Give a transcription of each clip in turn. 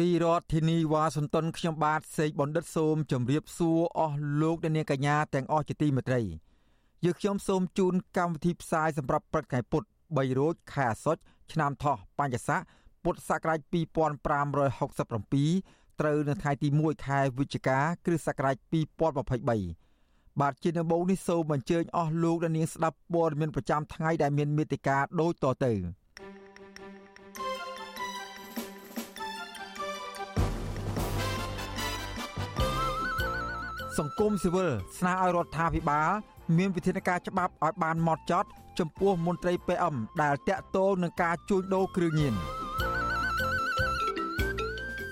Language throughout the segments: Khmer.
ពីរដ្ឋធានីវ៉ាស៊ីនតោនខ្ញុំបាទសេកបណ្ឌិតសូមជម្រាបសួរអស់លោកអ្នកនាងកញ្ញាទាំងអស់ជាទីមេត្រីយើខ្ញុំសូមជូនកម្មវិធីផ្សាយសម្រាប់ព្រឹកថ្ងៃពុទ្ធ3រោចខែអាសត់ឆ្នាំថោះបัญចស័កពុទ្ធសករាជ2567ត្រូវនៅថ្ងៃទី1ខែវិច្ឆិកាគ្រិស្តសករាជ2023បាទជាដំបូងនេះសូមអញ្ជើញអស់លោកអ្នកនាងស្ដាប់ព័ត៌មានប្រចាំថ្ងៃដែលមានមេត្តាដូចតទៅ សង្គមស៊ីវិលស្នើឲ្យរដ្ឋាភិបាលមានវិធានការច្បាប់ឲ្យបានម៉ត់ចត់ចំពោះមន្ត្រី PM ដែលតាក់ទងនឹងការជួញដូរគ្រឿងញៀន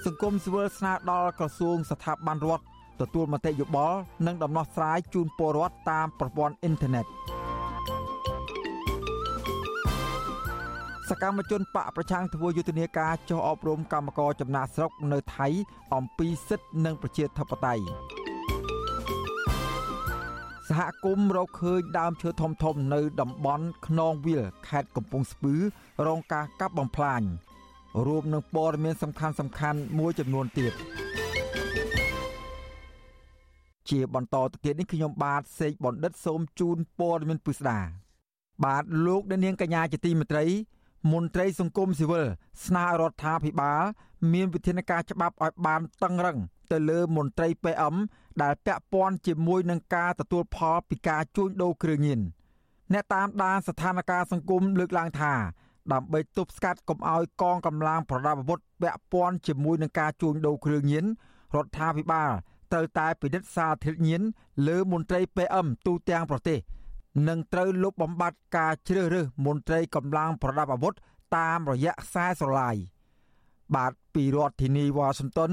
សង្គមស៊ីវិលស្នើដល់ក្រសួងស្ថាប័នរដ្ឋទទួលមតិយោបល់និងដំណោះស្រាយជូនពលរដ្ឋតាមប្រព័ន្ធអ៊ីនធឺណិតសកម្មជនបកប្រឆាំងធ្វើយុទ្ធនាការចុះអប់រំកម្មករចំណាក់ស្រុកនៅថៃអំពីសិទ្ធិនិងប្រជាធិបតេយ្យ សហគមន៍រកឃើញដើមឈើធំធំនៅតំបន់ខ្នងវាលខេត្តកំពង់ស្ពឺរងការកាប់បំផ្លាញរួមនឹងព័ត៌មានសំខាន់សំខាន់មួយចំនួនទៀតជាបន្តទៅទៀតនេះខ្ញុំបាទសេកបណ្ឌិតសូមជូនព័ត៌មានពិស្ដាបាទលោកអ្នកនាងកញ្ញាជាទីមេត្រី មន្ត្រីសង្គមស៊ីវិលស្នើរដ្ឋាភិបាល មានវិធានការច្បាប់ឲ្យបានតឹងរឹងទៅលើមន្ត្រី PM ដែលពាក់ព័ន្ធជាមួយនឹងការទទួលផលពីការជួញដូរគ្រឿងញៀនអ្នកតាមដានស្ថានភាពសង្គមលើកឡើងថាដើម្បីទប់ស្កាត់កុំឲ្យកងកម្លាំងប្រដាប់អាវុធពាក់ព័ន្ធជាមួយនឹងការជួញដូរគ្រឿងញៀនរដ្ឋាភិបាលត្រូវតែពិនិត្យសារធាតុញៀនលើមន្ត្រី PM ទូទាំងប្រទេសនិងត្រូវលុបបំបាត់ការជ្រើសរើសមន្ត្រីកម្លាំងប្រដាប់អាវុធតាមរយៈខ្សែស្រឡាយបាទពីរដ្ឋធានីវ៉ាស៊ីនតោន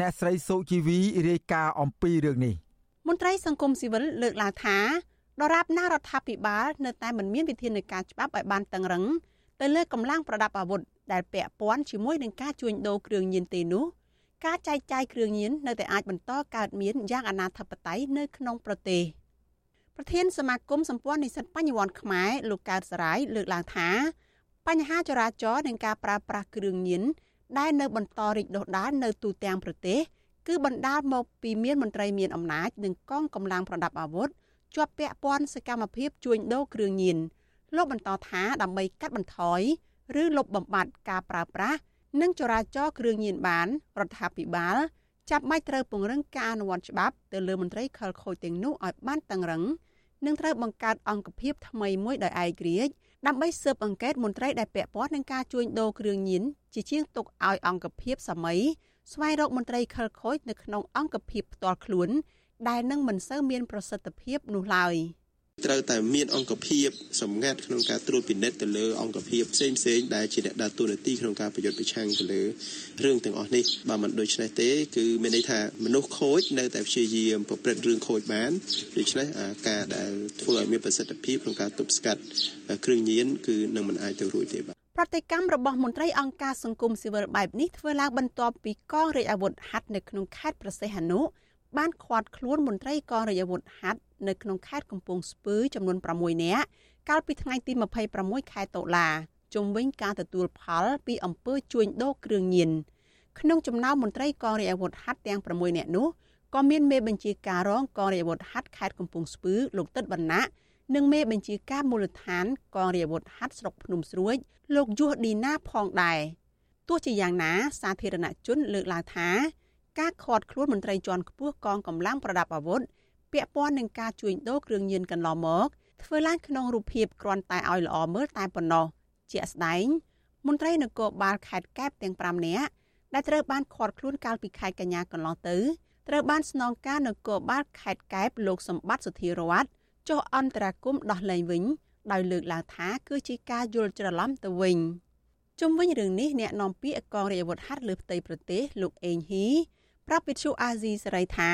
អ្នកស្រីសុជីវីរាយការណ៍អំពីរឿងនេះមន្ត្រីសង្គមស៊ីវិលលើកឡើងថាដរាបណារដ្ឋាភិបាលនៅតែមិនមានវិធានការច្បាប់ឲ្យបានតឹងរឹងទៅលើកម្លាំងប្រដាប់អាវុធដែលពាក់ព័ន្ធជាមួយនឹងការជួញដូរគ្រឿងញៀនទេនោះការចែកចាយគ្រឿងញៀននៅតែអាចបន្តកើតមានយ៉ាងអនាធបត័យនៅក្នុងប្រទេសប្រធានសមាគមសម្ព័ន្ធនិស្សិតបញ្ញវន្តខ្មែរលោកកើតសរាយលើកឡើងថា បញ្ហាចរាចរណ៍និងការប្រើប្រាស់គ្រឿងញៀន ដែលនៅបន្តរីកដុះដាលនៅទូទាំងប្រទេសគឺបណ្ដាលមកពីមានមន្ត្រីមានអំណាចនិងកងកម្លាំងប្រដាប់អាវុធជាប់ពាក់ព័ន្ធសកម្មភាពជួញដូរគ្រឿងញៀនលោកបន្តថាដើម្បីកាត់បន្ថយឬលុបបំបាត់ការប្រើប្រាស់និងចរាចរគ្រឿងញៀនបានរដ្ឋាភិបាលចាប់បាច់ត្រូវពង្រឹងការអនុវត្តច្បាប់ទៅលើមន្ត្រីខិលខូចទាំងនោះឲ្យបានតឹងរឹងនិងត្រូវបង្កើតអង្គភាពថ្មីមួយដោយឯករាជ្យ ដើម្បីស៊ើបអង្កេតមន្ត្រីដែលពាក់ព័ន្ធនឹងការជួញដូរគ្រឿងញៀនជាជាងទុកឲ្យអង្គភាពសម័យស្វែងរកមន្ត្រីខិលខូចនៅក្នុងអង្គភាពផ្ទាល់ខ្លួន ដែលនឹងមិនសូវមានប្រសិទ្ធភាពនោះឡើយ។ ត្រូវតែមានអង្គភាពសម្ងាត់ក្នុងការត្រួតពិនិត្យទៅលើអង្គភាពផ្សេងផ្សេងដែលជាអ្នកដើរតួនាទីក្នុងការប្រយុទ្ធប្រឆាំងទៅលើរឿងទាំងអស់នេះបើមិនដូច្នេះទេគឺមានន័យថាមនុស្សខូចនៅតែព្យាយាមប្រព្រឹត្តរឿងខូចបានដូច្នេះការដែលធ្វើឲ្យមានប្រសិទ្ធភាពក្នុងការទប់ស្កាត់គ្រឿងញៀនគឺនឹងមិនអាចទៅរួចទេបាទប្រតិកម្មរបស់មន្ត្រីអង្គការសង្គមស៊ីវិលបែបនេះធ្វើឡើងបន្ទាប់ពីកងរាជអាវុធហត្ថនៅក្នុងខេត្តប្រសេះអនុ បានឃាត់ខ្លួនមន្ត្រីកងរាជអាវុធហត្ថនៅក្នុងខេត្តកំពង់ស្ពឺចំនួន6នាក់កាលពីថ្ងៃទី26ខែតុលាជុំវិញការទទួលផលពីអំពើជួញដូរគ្រឿងញៀនក្នុងចំណោមមន្ត្រីកងរាជអាវុធហត្ថទាំង6នាក់នោះក៏មានមេបញ្ជាការរងកងរាជអាវុធហត្ថខេត្តកំពង់ស្ពឺលោកទឹកវណ្ណៈនិងមេបញ្ជាការមូលដ្ឋានកងរាជអាវុធហត្ថស្រុកភ្នំស្រួយលោកយុះឌីណាផងដែរទោះជាយ៉ាងណាសាធារណជនលើកឡើងថា ការឃាត់ខ្លួនមន្ត្រីជាន់ខ្ពស់កងកម្លាំងប្រដាប់អាវុធពាក់ព័ន្ធនឹងការជួញដូរគ្រឿងញៀនកន្លងមកធ្វើឡើងក្នុងរូបភាពគ្រាន់តែឲ្យល្អមើលតែប៉ុណ្ណោះជាក់ស្ដែងមន្ត្រីនគរបាលខេត្តកែបទាំង5នាក់ដែលត្រូវបានឃាត់ខ្លួនកាលពីខែកញ្ញាកន្លងទៅត្រូវបានស្នងការនគរបាលខេត្តកែបលោកសម្បត្តិសុធារតចុះអន្តរាគមដោះលែងវិញដោយលើកឡើងថាគឺជាការយល់ច្រឡំទៅវិញជុំវិញរឿងនេះអ្នកនាំពាក្យកងរាជអាវុធហត្ថលើផ្ទៃប្រទេសលោកអេងហ៊ី ប្រាប់វិទ្យុអាស៊ីសេរីថា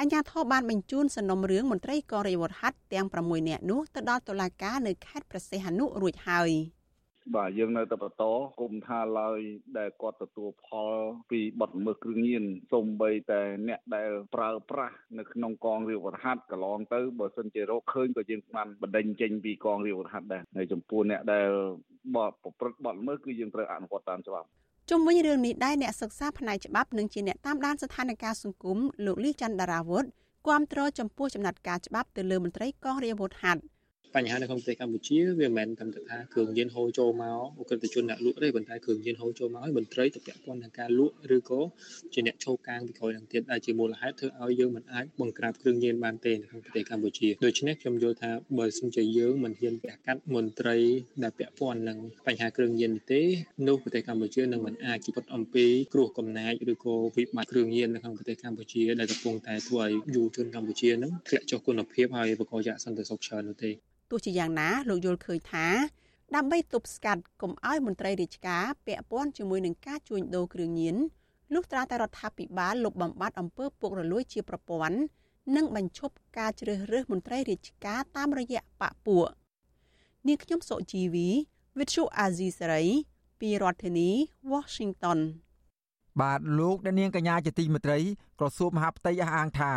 អញ្ញាធិបបានបញ្ជូនសំណុំរឿងមន្ត្រីកងរាជអាវុធហត្ថទាំង6នាក់នោះទៅដល់តុលាការនៅខេត្តព្រះសីហនុរួចហើយ។បាទយើងនៅតែបន្តគុំថាឡើយដែលគាត់ទទួលផលពីបទល្មើសគ្រឿងញៀនសូម្បីតែអ្នកដែលប្រើប្រាស់នៅក្នុងកងរាជវរហាត់កន្លងទៅបើសិនជារកឃើញក៏យើងបានបណ្ដេញចេញពីកងរាជវរហាត់ដែរហើយចំពោះអ្នកដែលបទប្រព្រឹត្តបទល្មើសគឺយើងត្រូវអនុវត្តតាមច្បាប់ ជុំវិញរឿងនេះដែរអ្នកសិក្សាផ្នែកច្បាប់និងជាអ្នកតាមដានស្ថានភាពសង្គមលោកលីច័ន្ទដារាវុធគាំទ្រចំពោះចំណាត់ការច្បាប់ទៅលើមន្ត្រីកងរាជអាវុធហត្ថ បញ្ហានៅក្នុងប្រទេសកម្ពុជាវាមិនមែនត្រឹមតែថាគ្រឿងញៀនហូរចូលមកអក្រិតជនអ្នកលក់ទេប៉ុន្តែគ្រឿងញៀនហូរចូលមកហើយមន្ត្រីទៅពាក់ព័ន្ធនឹងការលក់ឬក៏ជាអ្នកឈោកាងពីក្រោយនឹងទៀតដែលជាមូលហេតុធ្វើឲ្យយើងមិនអាចបង្ក្រាបគ្រឿងញៀនបានទេនៅក្នុងប្រទេសកម្ពុជាដូច្នេះខ្ញុំយល់ថាបើសិនជាយើងមិនហ៊ានប្រកាសមន្ត្រីដែលពាក់ព័ន្ធនឹងបញ្ហាគ្រឿងញៀនទេនោះប្រទេសកម្ពុជានឹងមិនអាចជិតអំពីគ្រោះកំណាចឬក៏វិបត្តិគ្រឿងញៀននៅក្នុងប្រទេសកម្ពុជាដែលកំពុងតែធ្វើឲ្យយុវជនកម្ពុជានឹងធ្លាក់ចុះគុណភាពហើយបង្កជាអសន្តិសុខច្រើននោះទេទោះ ជាយ៉ាងណាលោកយល់ឃើញថាដើម្បីទប់ស្កាត់កុំឲ្យមន្ត្រីរាជការពាក់ព័ន្ធជាមួយនឹងការជួញដូរគ្រឿងញៀនលុះត្រាតែរដ្ឋាភិបាលលុបបំបាត់អំពើពុករលួយជាប្រព័ន្ធនិងបញ្ឈប់ការជ្រើសរើសមន្ត្រីរាជការតាមរយៈបកពួកនាងខ្ញុំសុជីវី Vithu Azizi Saray ពីរដ្ឋធានី Washington បាទលោកអ្នកនាងកញ្ញាជាទីមេត្រីក្រសួងមហាផ្ទៃអះអាងថា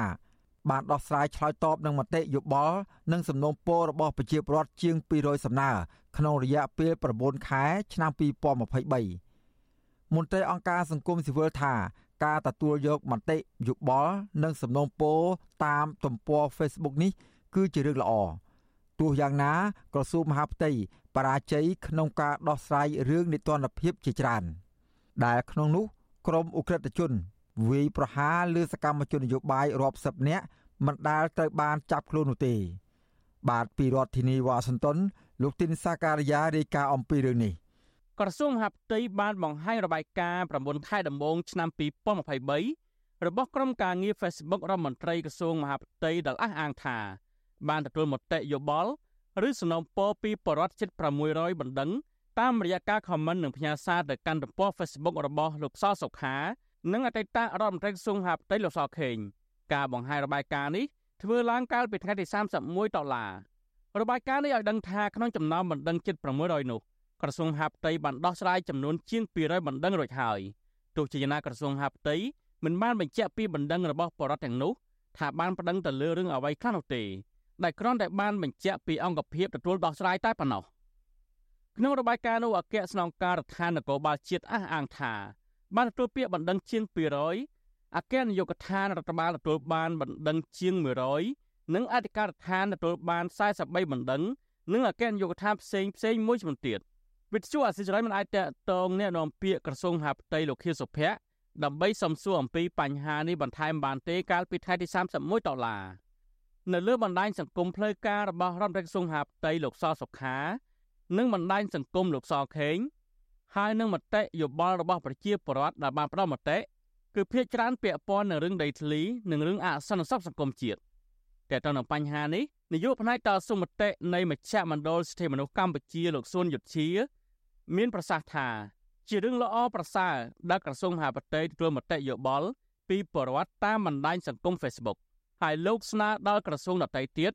បានដោះស្រាយឆ្លើយតបនឹងមតិយោបល់និងសំណូមពររបស់ប្រជាពលរដ្ឋជាង200សំណើក្នុងរយៈពេល9ខែឆ្នាំ2023មន្ត្រីអង្គការសង្គមស៊ីវិលថាការទទួលយកមតិយោបល់និងសំណូមពរតាមទំព័រ Facebook នេះ គឺជារឿងល្អទោះយ៉ាងណាក្រសួងមហាផ្ទៃបរាជ័យក្នុងការដោះស្រាយរឿងនីតិរដ្ឋភាពជាច្រើន ដែលក្នុងនោះក្រមអ ுக ្រិតជន វាយប្រហារលើសកម្មជននយោបាយរាប់សិបនាក់មិនដែលត្រូវបានចាប់ខ្លួននោះទេ បាទពីរដ្ឋធានីវ៉ាស៊ីនតោនលោកទីនសាការីយ៉ារាយការណ៍អំពីរឿងនេះក្រសួងមហាផ្ទៃបានបង្ហាញរបាយការណ៍9ខែដំបូងឆ្នាំ2023របស់ក្រុមការងារ Facebook រដ្ឋមន្ត្រីក្រសួងមហាផ្ទៃដែលអះអាងថាបានទទួលមតិយោបល់ឬសំណូមពរពីបរិវត្តជិត600បណ្ដឹងតាមរយៈការ comment និងផ្ញើសារទៅកាន់ទំព័រ Facebook របស់លោកសសុខា និងអតីតរដ្ឋមន្ត្រីក្រសួងហាផ្ទៃលោកសខេងការបង្ហាញរបាយការណ៍នេះធ្វើឡើងកាលពីថ្ងៃទី31ដុល្លាររបាយការណ៍នេះឲ្យដឹងថាក្នុងចំណោមបណ្ដឹងជិត600នោះក្រសួងហាផ្ទៃបានដោះស្រាយចំនួនជាង200បណ្ដឹងរួចហើយទោះជាយ៉ាងណាក្រសួងហាផ្ទៃមិនបានបញ្ជាក់ពីបណ្ដឹងរបស់បរិវត្តទាំងនោះថាបានប្តឹងទៅលើរឿងអ្វីខ្លះនោះទេដែលគ្រាន់តែបានបញ្ជាក់ពីអង្គភាពទទួលដោះស្រាយតែប៉ុណ្ណោះក្នុងរបាយការណ៍នោះអគ្គស្នងការដ្ឋាននគរបាលជាតិអះអាងថា បានទទួលពាក្យបណ្ដឹងជាង200អគ្គនាយកដ្ឋានរដ្ឋបាលទទួលបានបណ្ដឹងជាង100និងអធិការដ្ឋានទទួលបាន43បណ្ដឹងនិងអគ្គនាយកដ្ឋានផ្សេងផ្សេងមួយចំនួនទៀតវិទ្យុអសិរ័យមិនអាចតតងแนะនាំពាក្យក្រសួងហាផ្ទៃលោកខៀវសុភ័ក្រដើម្បីសំសួរអំពីបញ្ហានេះបន្ថែមបានទេកាលពីថ្ងៃទី31ដុល្លារនៅលើបណ្ដាញសង្គមផ្លូវការរបស់រដ្ឋមន្ត្រីក្រសួងហាផ្ទៃលោកសសុខា និងបណ្ដាញសង្គមលោកសខេង ហើយនឹងមតិយោបល់របស់ប្រជាពលរដ្ឋដែលបានផ្ដល់មតិគឺភាគច្រើនពាក់ព័ន្ធនឹងរឿងដីធ្លីនិងរឿងអសន្តិសុខសង្គមជាតិតែទៅនឹងបញ្ហានេះនាយកផ្នែកតស៊ូមតិនៃមជ្ឈមណ្ឌលសិទ្ធិមនុស្សកម្ពុជាលោកសួនយុធា មានប្រសាសន៍ថា ជារឿងល្អប្រសើរដែលក្រសួងមហាផ្ទៃទទួលមតិយោបល់ពីប្រវត្តិតាមបណ្ដាញសង្គម Facebook ហើយលោកស្នើដល់ក្រសួងដទៃទៀត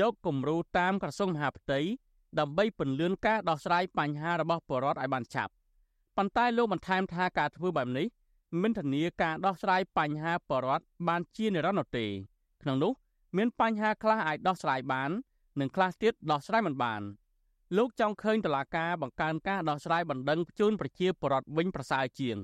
យកគំរូតាមក្រសួងមហាផ្ទៃ ដើម្បីពន្លឿនការដោះស្រាយបញ្ហារបស់ពលរដ្ឋឲ្យបានឆាប់ប៉ុន្តែលោកបន្ថែមថាការធ្វើបែបនេះមិនធានាការដោះស្រាយបញ្ហាពលរដ្ឋបានជានិរន្តរ៍នោះទេក្នុងនោះមានបញ្ហាខ្លះអាចដោះស្រាយបាន និងខ្លះទៀតដោះស្រាយមិនបានលោកចង់ឃើញតឡាការបង្កើនការដោះស្រាយបណ្ដឹងជូនប្រជាពលរដ្ឋវិញប្រសើរជាង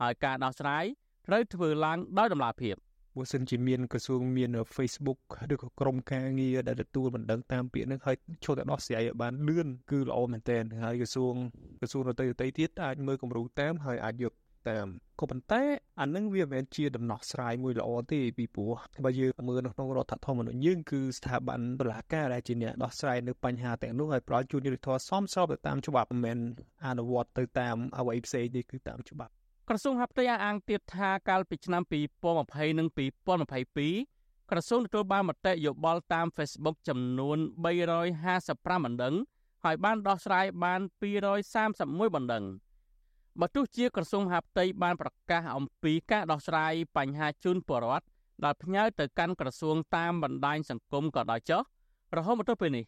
ហើយការដោះស្រាយត្រូវធ្វើឡើងដោយតម្លាភាព បើសិនជាមានក្រសួងមាន Facebook ឬក៏ក្រុមការងារដែលទទួលបណ្ដឹងតាមពាក្យនឹងហើយចូលទៅដោះស្រាយឲ្យបានលឿនគឺល្អមែនទែនហើយក្រសួងក្រសួងដទៃដទៃទៀតអាចមើលគំរូតាមហើយអាចយកតាមក៏ប៉ុន្តែអានឹងវាមិនមែនជាដំណោះស្រាយមួយល្អទេពីព្រោះបើយើងមើលនៅក្នុងរដ្ឋធម្មនុញ្ញយើងគឺស្ថាប័នតុលាការដែលជាអ្នកដោះស្រាយនៅបញ្ហាទាំងនោះហើយផ្ដល់ជូនយុត្តិធម៌សមស្របទៅតាមច្បាប់មិនមែនអនុវត្តទៅតាមអ្វីផ្សេងទេគឺតាមច្បាប់ ក្រសួងហាផ្ទៃអះអាងទៀតថាកាលពីឆ្នាំ2020និង2022ក្រសួងទទួលបានមតិយោបល់តាម Facebook ចំនួន355បណ្ដឹងហើយបានដោះស្រាយបាន231បណ្ដឹងបើទោះជាក្រសួងហាផ្ទៃបានប្រកាសអំពីការដោះស្រាយបញ្ហាជូនពលរដ្ឋដែលផ្ញើទៅកាន់ក្រសួងតាមបណ្ដាញសង្គមក៏ដោយចុះរហូតមកទល់ពេលនេះ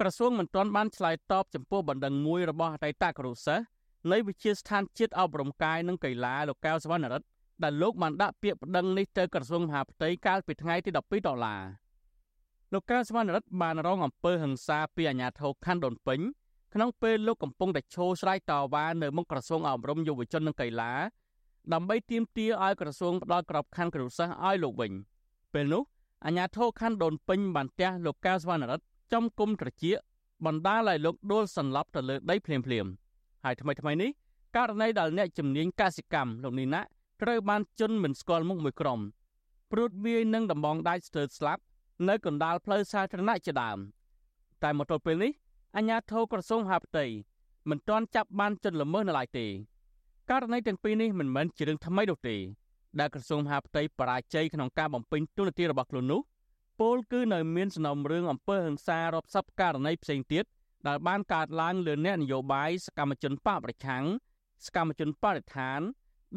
ក្រសួងមិនទាន់បានឆ្លើយតបចំពោះបណ្ដឹងមួយរបស់អតីតគ្រូសិស្ស នៃវិទ្យាស្ថានជាតិអប់រំកាយនិងកីឡាលោកកៅសវណ្ណរិទ្ធដែលលោកបានដាក់ពាក្យប្តឹងនេះទៅក្រសួងមហាផ្ទៃកាលពីថ្ងៃទី12ដុល្លារលោកកៅសវណ្ណរិទ្ធបានរងអំពើហិង្សាពីអាជ្ញាធរខណ្ឌដូនពេញក្នុងពេលលោកកំពុងតែឈោស្រ័យតវ៉ានៅមុខក្រសួងអប់រំយុវជននិងកីឡាដើម្បីទាមទារឲ្យក្រសួងផ្ដល់ក្របខ័ណ្ឌគ្រូសិស្សឲ្យលោកវិញពេលនោះអាជ្ញាធរខណ្ឌដូនពេញបានទះលោកកៅសវណ្ណរិទ្ធចំគុំត្រចៀកបណ្ដាលឲ្យលោកដួលសន្លប់ទៅលើដីភ្លាមភ្លាម ហើយថ្មីថ្មីនេះករណីដែលអ្នកជំនាញកសិកម្មលោកនីណាត្រូវបានជន់មិនស្គាល់មុខមួយក្រុមព្រួតវាយនឹងដំបងដាច់ស្ទើរស្លាប់នៅកណ្ដាលផ្លូវសាធារណៈជាដើមតែមកទល់ពេលនេះអាជ្ញាធរក្រសួងហាផ្ទៃមិនទាន់ចាប់បានជនល្មើសនៅឡើយទេករណីទាំងពីរនេះមិនមែនជារឿងថ្មីនោះទេដែលក្រសួងមហាផ្ទៃបរាជ័យក្នុងការបំពេញតួនាទីរបស់ខ្លួននោះពលគឺនៅមានសំណុំរឿងអំពើហិង្សារាប់សិបករណីផ្សេងទៀត ដែលបានកើតឡើងលើអ្នកនយោបាយសកម្មជនបកប្រឆាំងសកម្មជនបរិស្ថាន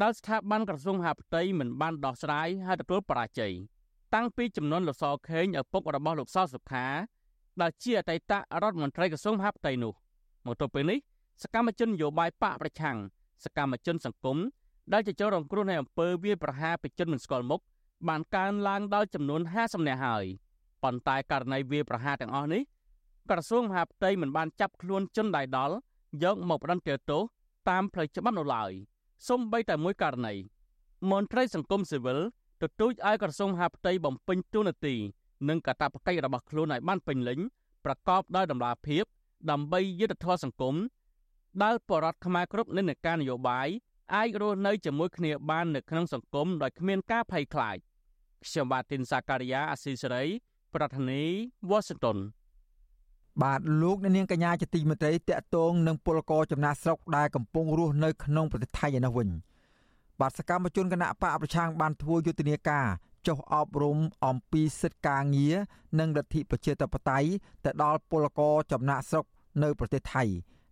ដែលស្ថាប័នក្រសួងមហាផ្ទៃមិនបានដោះស្រាយហើយទទួលបរាជ័យតាំងពីចំនួនលោកសខេងឪពុករបស់លោកសសុខាដែលជាអតីតរដ្ឋមន្ត្រីក្រសួងមហាផ្ទៃនោះមកទល់ពេលនេះសកម្មជននយោបាយបកប្រឆាំងសកម្មជនសង្គមដែលជាចូលរងគ្រោះในអំពើវាយប្រហារប្រជាជនមិនស្គាល់មុខបានកើនឡើងដល់ចំនួន50នាក់ហើយប៉ុន្តែករណីវាយប្រហារទាំងអស់នេះ ក្រសួងមហាផ្ទៃមិនបានចាប់ខ្លួនជនដៃដល់យកមកផ្ដន្ទាទោសតាមផ្លូវច្បាប់នៅឡើយសូម្បីតែមួយករណីមន្ត្រីសង្គមស៊ីវិលទទូចឲ្យក្រសួងមហាផ្ទៃបំពេញតួនាទីនិងកាតព្វកិច្ចរបស់ខ្លួនឲ្យបានពេញលេញប្រកបដោយតម្លាភាព ដើម្បីយុត្តិធម៌សង្គមដែលបរដ្ឋខ្មែរគ្រប់និន្នាការនយោបាយអាចរស់នៅជាមួយគ្នាបាននៅក្នុងសង្គមដោយគ្មានការភ័យខ្លាចខ្ញុំបាទទីនសាការីយ៉ាអស៊ីសេរី ប្រធានាធិបតី Washington បាទលោកអ្នកនាងកញ្ញាជាទីមេត្រីតកតងនឹងពលករចំណាក់ស្រុកដែលកំពុងរស់នៅក្នុងប្រទេសថៃឯនោះវិញបាទសកម្មជនគណៈបកប្រឆាំងបានធ្វើយុទ្ធនាការចុះអប់រំអំពីសិទ្ធិការងារនិងលទ្ធិប្រជាធិបតេយ្យទៅដល់ពលករចំណាក់ស្រុកនៅប្រទេសថៃ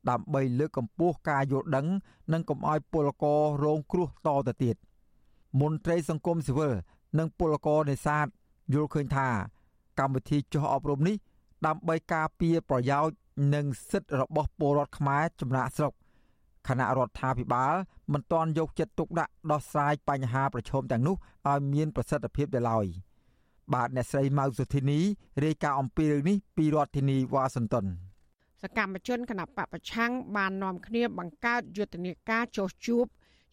ដើម្បីលើកកម្ពស់ការយល់ដឹង និងកុំឲ្យពលកររងគ្រោះតទៅទៀតមន្ត្រីសង្គមស៊ីវិលនិងពលករនេសាទយល់ឃើញថាកម្មវិធីចុះអប់រំនេះ ដើម្បីការពារប្រយោជន៍និងសិទ្ធិរបស់ពលរដ្ឋខ្មែរចំណាក់ស្រុកគណៈរដ្ឋាភិបាលមិនទាន់យកចិត្តទុកដាក់ដោះស្រាយបញ្ហាប្រឈមទាំងនោះឲ្យមានប្រសិទ្ធភាពទៅឡើយបាទអ្នកស្រីម៉ៅសុធីនីរាយការណ៍អំពីរឿងនេះពីរដ្ឋធានីវ៉ាស៊ីនតោនសកម្មជនគណៈបពប្រឆាំងបាននាំគ្នាបង្កើតយុទ្ធនាការចោះជួប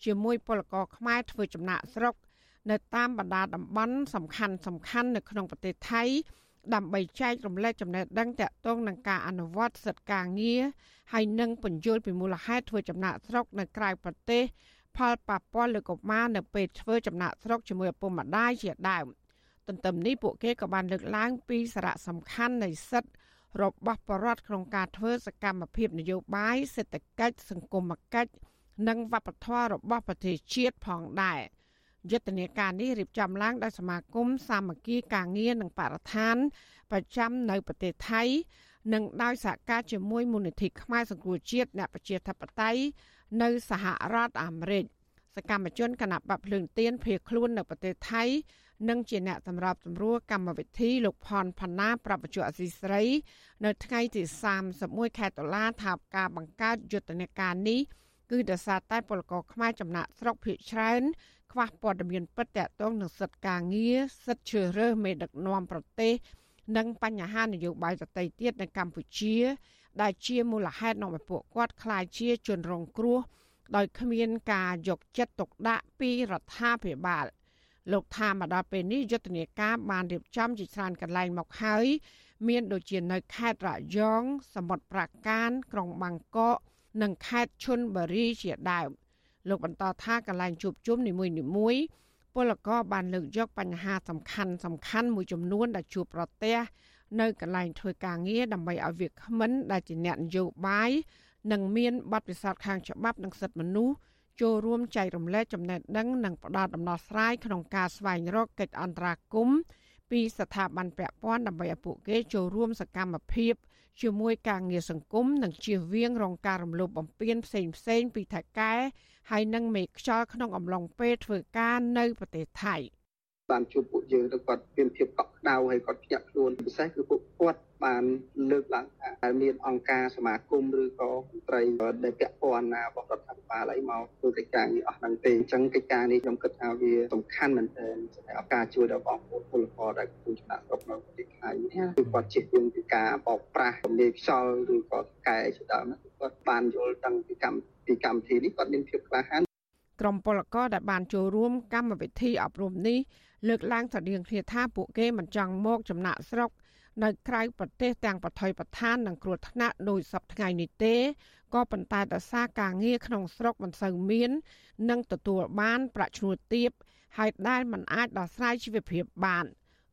ជាមួយពលករខ្មែរធ្វើចំណាក់ស្រុក នៅតាមបណ្ដាតំបន់សំខាន់សំខាន់នៅក្នុងប្រទេសថៃ ដើម្បីចែករំលែកចំណេះដឹងទាក់ទងនឹងការអនុវត្តសិទ្ធិការងារហើយនិងពន្យល់ពីមូលហេតុធ្វើចំណាក់ស្រុកនៅក្រៅប្រទេសផលប៉ះពាល់លើកុមារនៅពេលធ្វើចំណាក់ស្រុកជាមួយឪពុកម្ដាយជាដើមទន្ទឹមនេះពួកគេក៏បានលើកឡើងពីសារៈសំខាន់នៃសិទ្ធិរបស់បរដ្ឋក្នុងការធ្វើសកម្មភាពនយោបាយសេដ្ឋកិច្ចសង្គមគិច្ចនិងវប្បធម៌របស់ប្រទេសជាតិផងដែរ យុទ្ធនាការនេះរៀបចំឡើងដោយសមាគមសាមគ្គីការងារនិងបរិស្ថាន ប្រចាំនៅប្រទេសថៃ និងដោយសហការជាមួយមូលនិធិខ្មែរសង្គ្រោះជាតិអ្នកប្រជាធិបតេយ្យនៅសហរដ្ឋអាមេរិកសកម្មជនគណៈបព្វភ្លើងទៀនភៀសខ្លួននៅប្រទេសថៃនិងជាអ្នកសម្របសម្រួលកម្មវិធីលោកផនផាណាប្រពន្ធអសីស្រី នៅថ្ងៃទី31ខែតុលាថាការបង្កើតយុទ្ធនាការនេះគឺដោយសារតែពលករខ្មែរចំណាក់ស្រុកភៀសច្រើន ខ្វះព័ត៌មានពិតតាក់ទងនឹងសិទ្ធិការងារសិទ្ធិជ្រើសរើសមេដឹកនាំប្រទេស និងបញ្ហានយោបាយដទៃទៀតនៅកម្ពុជា ដែលជាមូលហេតុនាំឲ្យពួកគាត់ក្លាយជាជនរងគ្រោះដោយគ្មានការយកចិត្តទុកដាក់ពីរដ្ឋាភិបាលលោកថាមកដល់ពេលនេះយុទ្ធនាការបានរៀបចំជាច្រើនកន្លែងមកហើយមានដូចជានៅខេត្តរយង សមុទ្រប្រាកាន ក្រុងបាងកកនិងខេត្តឈុនបុរីជាដើម លោកបន្តថាកន្លែងជួបជុំនីមួយៗពលករបានលើកយកបញ្ហាសំខាន់សំខាន់មួយចំនួនដែលជួបប្រទះនៅកន្លែងធ្វើការងារដើម្បីឲ្យវាគ្មិនដែលជាអ្នកនយោបាយនិងមានបទពិសោធន៍ខាងច្បាប់និងសិទ្ធិមនុស្សចូលរួមចែករំលែកចំណេះដឹងនិងផ្ដល់ដំណោះស្រាយក្នុងការស្វែងរកកិច្ចអន្តរាគមន៍ពីស្ថាប័នពាក់ព័ន្ធដើម្បីឲ្យពួកគេចូលរួមសកម្មភាព ជាមួយការងារសង្គមនិងជៀសវាងរងការរំលោភបំពានផ្សេងផ្សេងពីថៃកែហើយនិងមេខ្យល់ក្នុងអំឡុងពេលធ្វើការនៅប្រទេសថៃបានជួបពួកយើងទៅគាត់មានភាពកក់ក្ដៅហើយគាត់ភ្ញាក់ខ្លួនពិសេសគឺពួកគាត់ បានលើកឡើងថាមានអង្គការសមាគមឬក៏មន្ត្រីដែលពាក់ព័ន្ធណារបស់រដ្ឋាភិបាលអីមកធ្វើកិច្ចការនេះអស់ហ្នឹងទេអញ្ចឹងកិច្ចការនេះខ្ញុំគិតថាវាសំខាន់មែនទែនសម្រាប់ការជួយដល់បងប្អូនពលករដែលកំពុងចំណាក់ស្រុកនៅប្រទេសថៃនេះគឺគាត់ជិះវិញពីការបោកប្រាស់កម្លេខ្យល់ឬក៏កែជាដើមគាត់បានយល់ដឹងពីកម្មពីកម្មវិធីនេះគាត់មានភាពក្លាហានក្រុមពលករដែលបានចូលរួមកម្មវិធីអប់រំនេះលើកឡើងស្រដៀងគ្នាថាពួកគេមិនចង់មកចំណាក់ស្រុក នៅក្រៅប្រទេសទាំងបថុយប្រឋាននិងគ្រោះថ្នាក់ដោយសពថ្ងៃនេះទេក៏ប៉ុន្តែដោយសារការងារក្នុងស្រុកមិនសូវមាន និងទទួលបានប្រាក់ឈ្នួលទាបហើយដែលមិនអាចដោះស្រាយជីវភាពបាន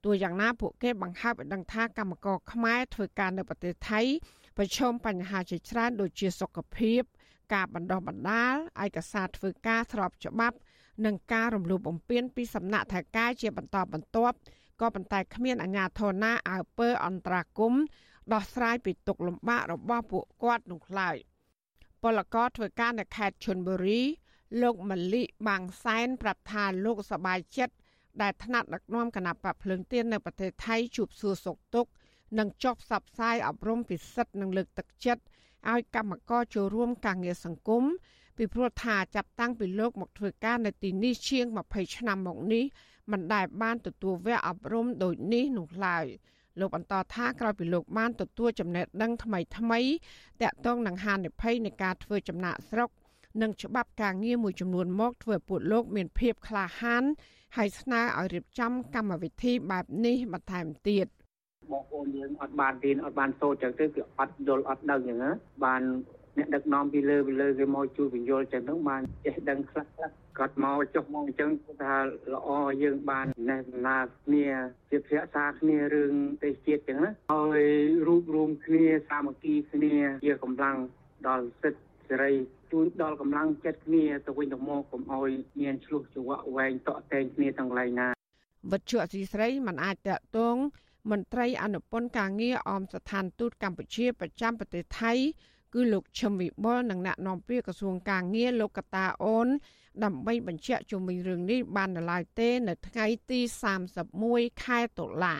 ទោះយ៉ាងណាពួកគេបង្ហើបឲ្យដឹងថាកម្មករខ្មែរធ្វើការនៅប្រទេសថៃប្រឈមបញ្ហាជាច្រើនដូចជាសុខភាព ការបណ្ដោះបណ្ដាលឯកសារធ្វើការស្របច្បាប់ និងការរំលោភបំពានពីសំណាក់ថៃការជាបន្តបន្ទាប់ ក៏ប៉ុន្តែគ្មានអាជ្ញាធរណាអើពើអន្តរាគមដោះស្រាយពីទុកលំបាករបស់ពួកគាត់នោះឡើយពលករធ្វើការនៅខេត្តឈុនបុរីលោកមលីបាងសែនប្រាប់ថាលោកសបាយចិត្តដែលថ្នាក់ដឹកនាំគណៈបកភ្លើងទៀននៅប្រទេសថៃជួបសួរសុកទុកនិងចុះផ្សព្វផ្សាយអប់រំពិសិដ្ឋនិងលើកទឹកចិត្តឲ្យកម្មករចូលរួមការងារសង្គមពីព្រោះថាចាប់តាំងពីលោកមកធ្វើការនៅទីនេះជាង20ឆ្នាំមកនេះ មិនដែលបានទទួលវគ្គអប់រំដូចនេះនោះឡើយលោកបន្តថាក្រោយពីលោកបានទទួលចំណេះដឹងថ្មីថ្មីតាក់ទងនឹងហានិភ័យនៃការធ្វើចំណាក់ស្រុកនិងច្បាប់ការងារមួយចំនួនមកធ្វើឲ្យពួកលោកមានភាពក្លាហានហើយស្នើឲ្យរៀបចំកម្មវិធីបែបនេះបន្ថែមទៀតបងប្អូនយើងអត់បានរៀនអត់បានសូត្រចឹងទៅគឺអត់យល់អត់ដឹងចឹងណាបាន អ្នកដឹកនាំពីលើពីលើគេមកជួយបញ្យល់ចឹងទៅបានចេះដឹងខ្លះខ្លះគាត់មកចុះមកអញ្ចឹងថាល្អយើងបានណែណាគ្នាជាភាសាគ្នារឿងទេសជាតិចឹងណាហើយរួបរวมគ្នាសាមគ្គីគ្នាជាកម្លាំងដល់សិទ្ធិសេរីជួយដល់កម្លាំងចិត្តគ្នាទៅវិញទៅមកកុំឲ្យមានឆ្លោះច្រវាក់វែងតក់តែងគ្នាទាំងកន្លែងណាវិទ្យុអសីស្រីមិនអាចតកតងមន្ត្រីអនុពន្ធការងារអមស្ថានទូតកម្ពុជាប្រចាំប្រទេសថៃ គឺលោកឈឹមវិបុលនិងអ្នកនាំពាក្យក្រសួងការងារលោកកតាអូន ដើម្បីបញ្ជាក់ជុំវិញរឿងនេះបាននៅឡើយទេ នៅថ្ងៃទី31ខែតុលា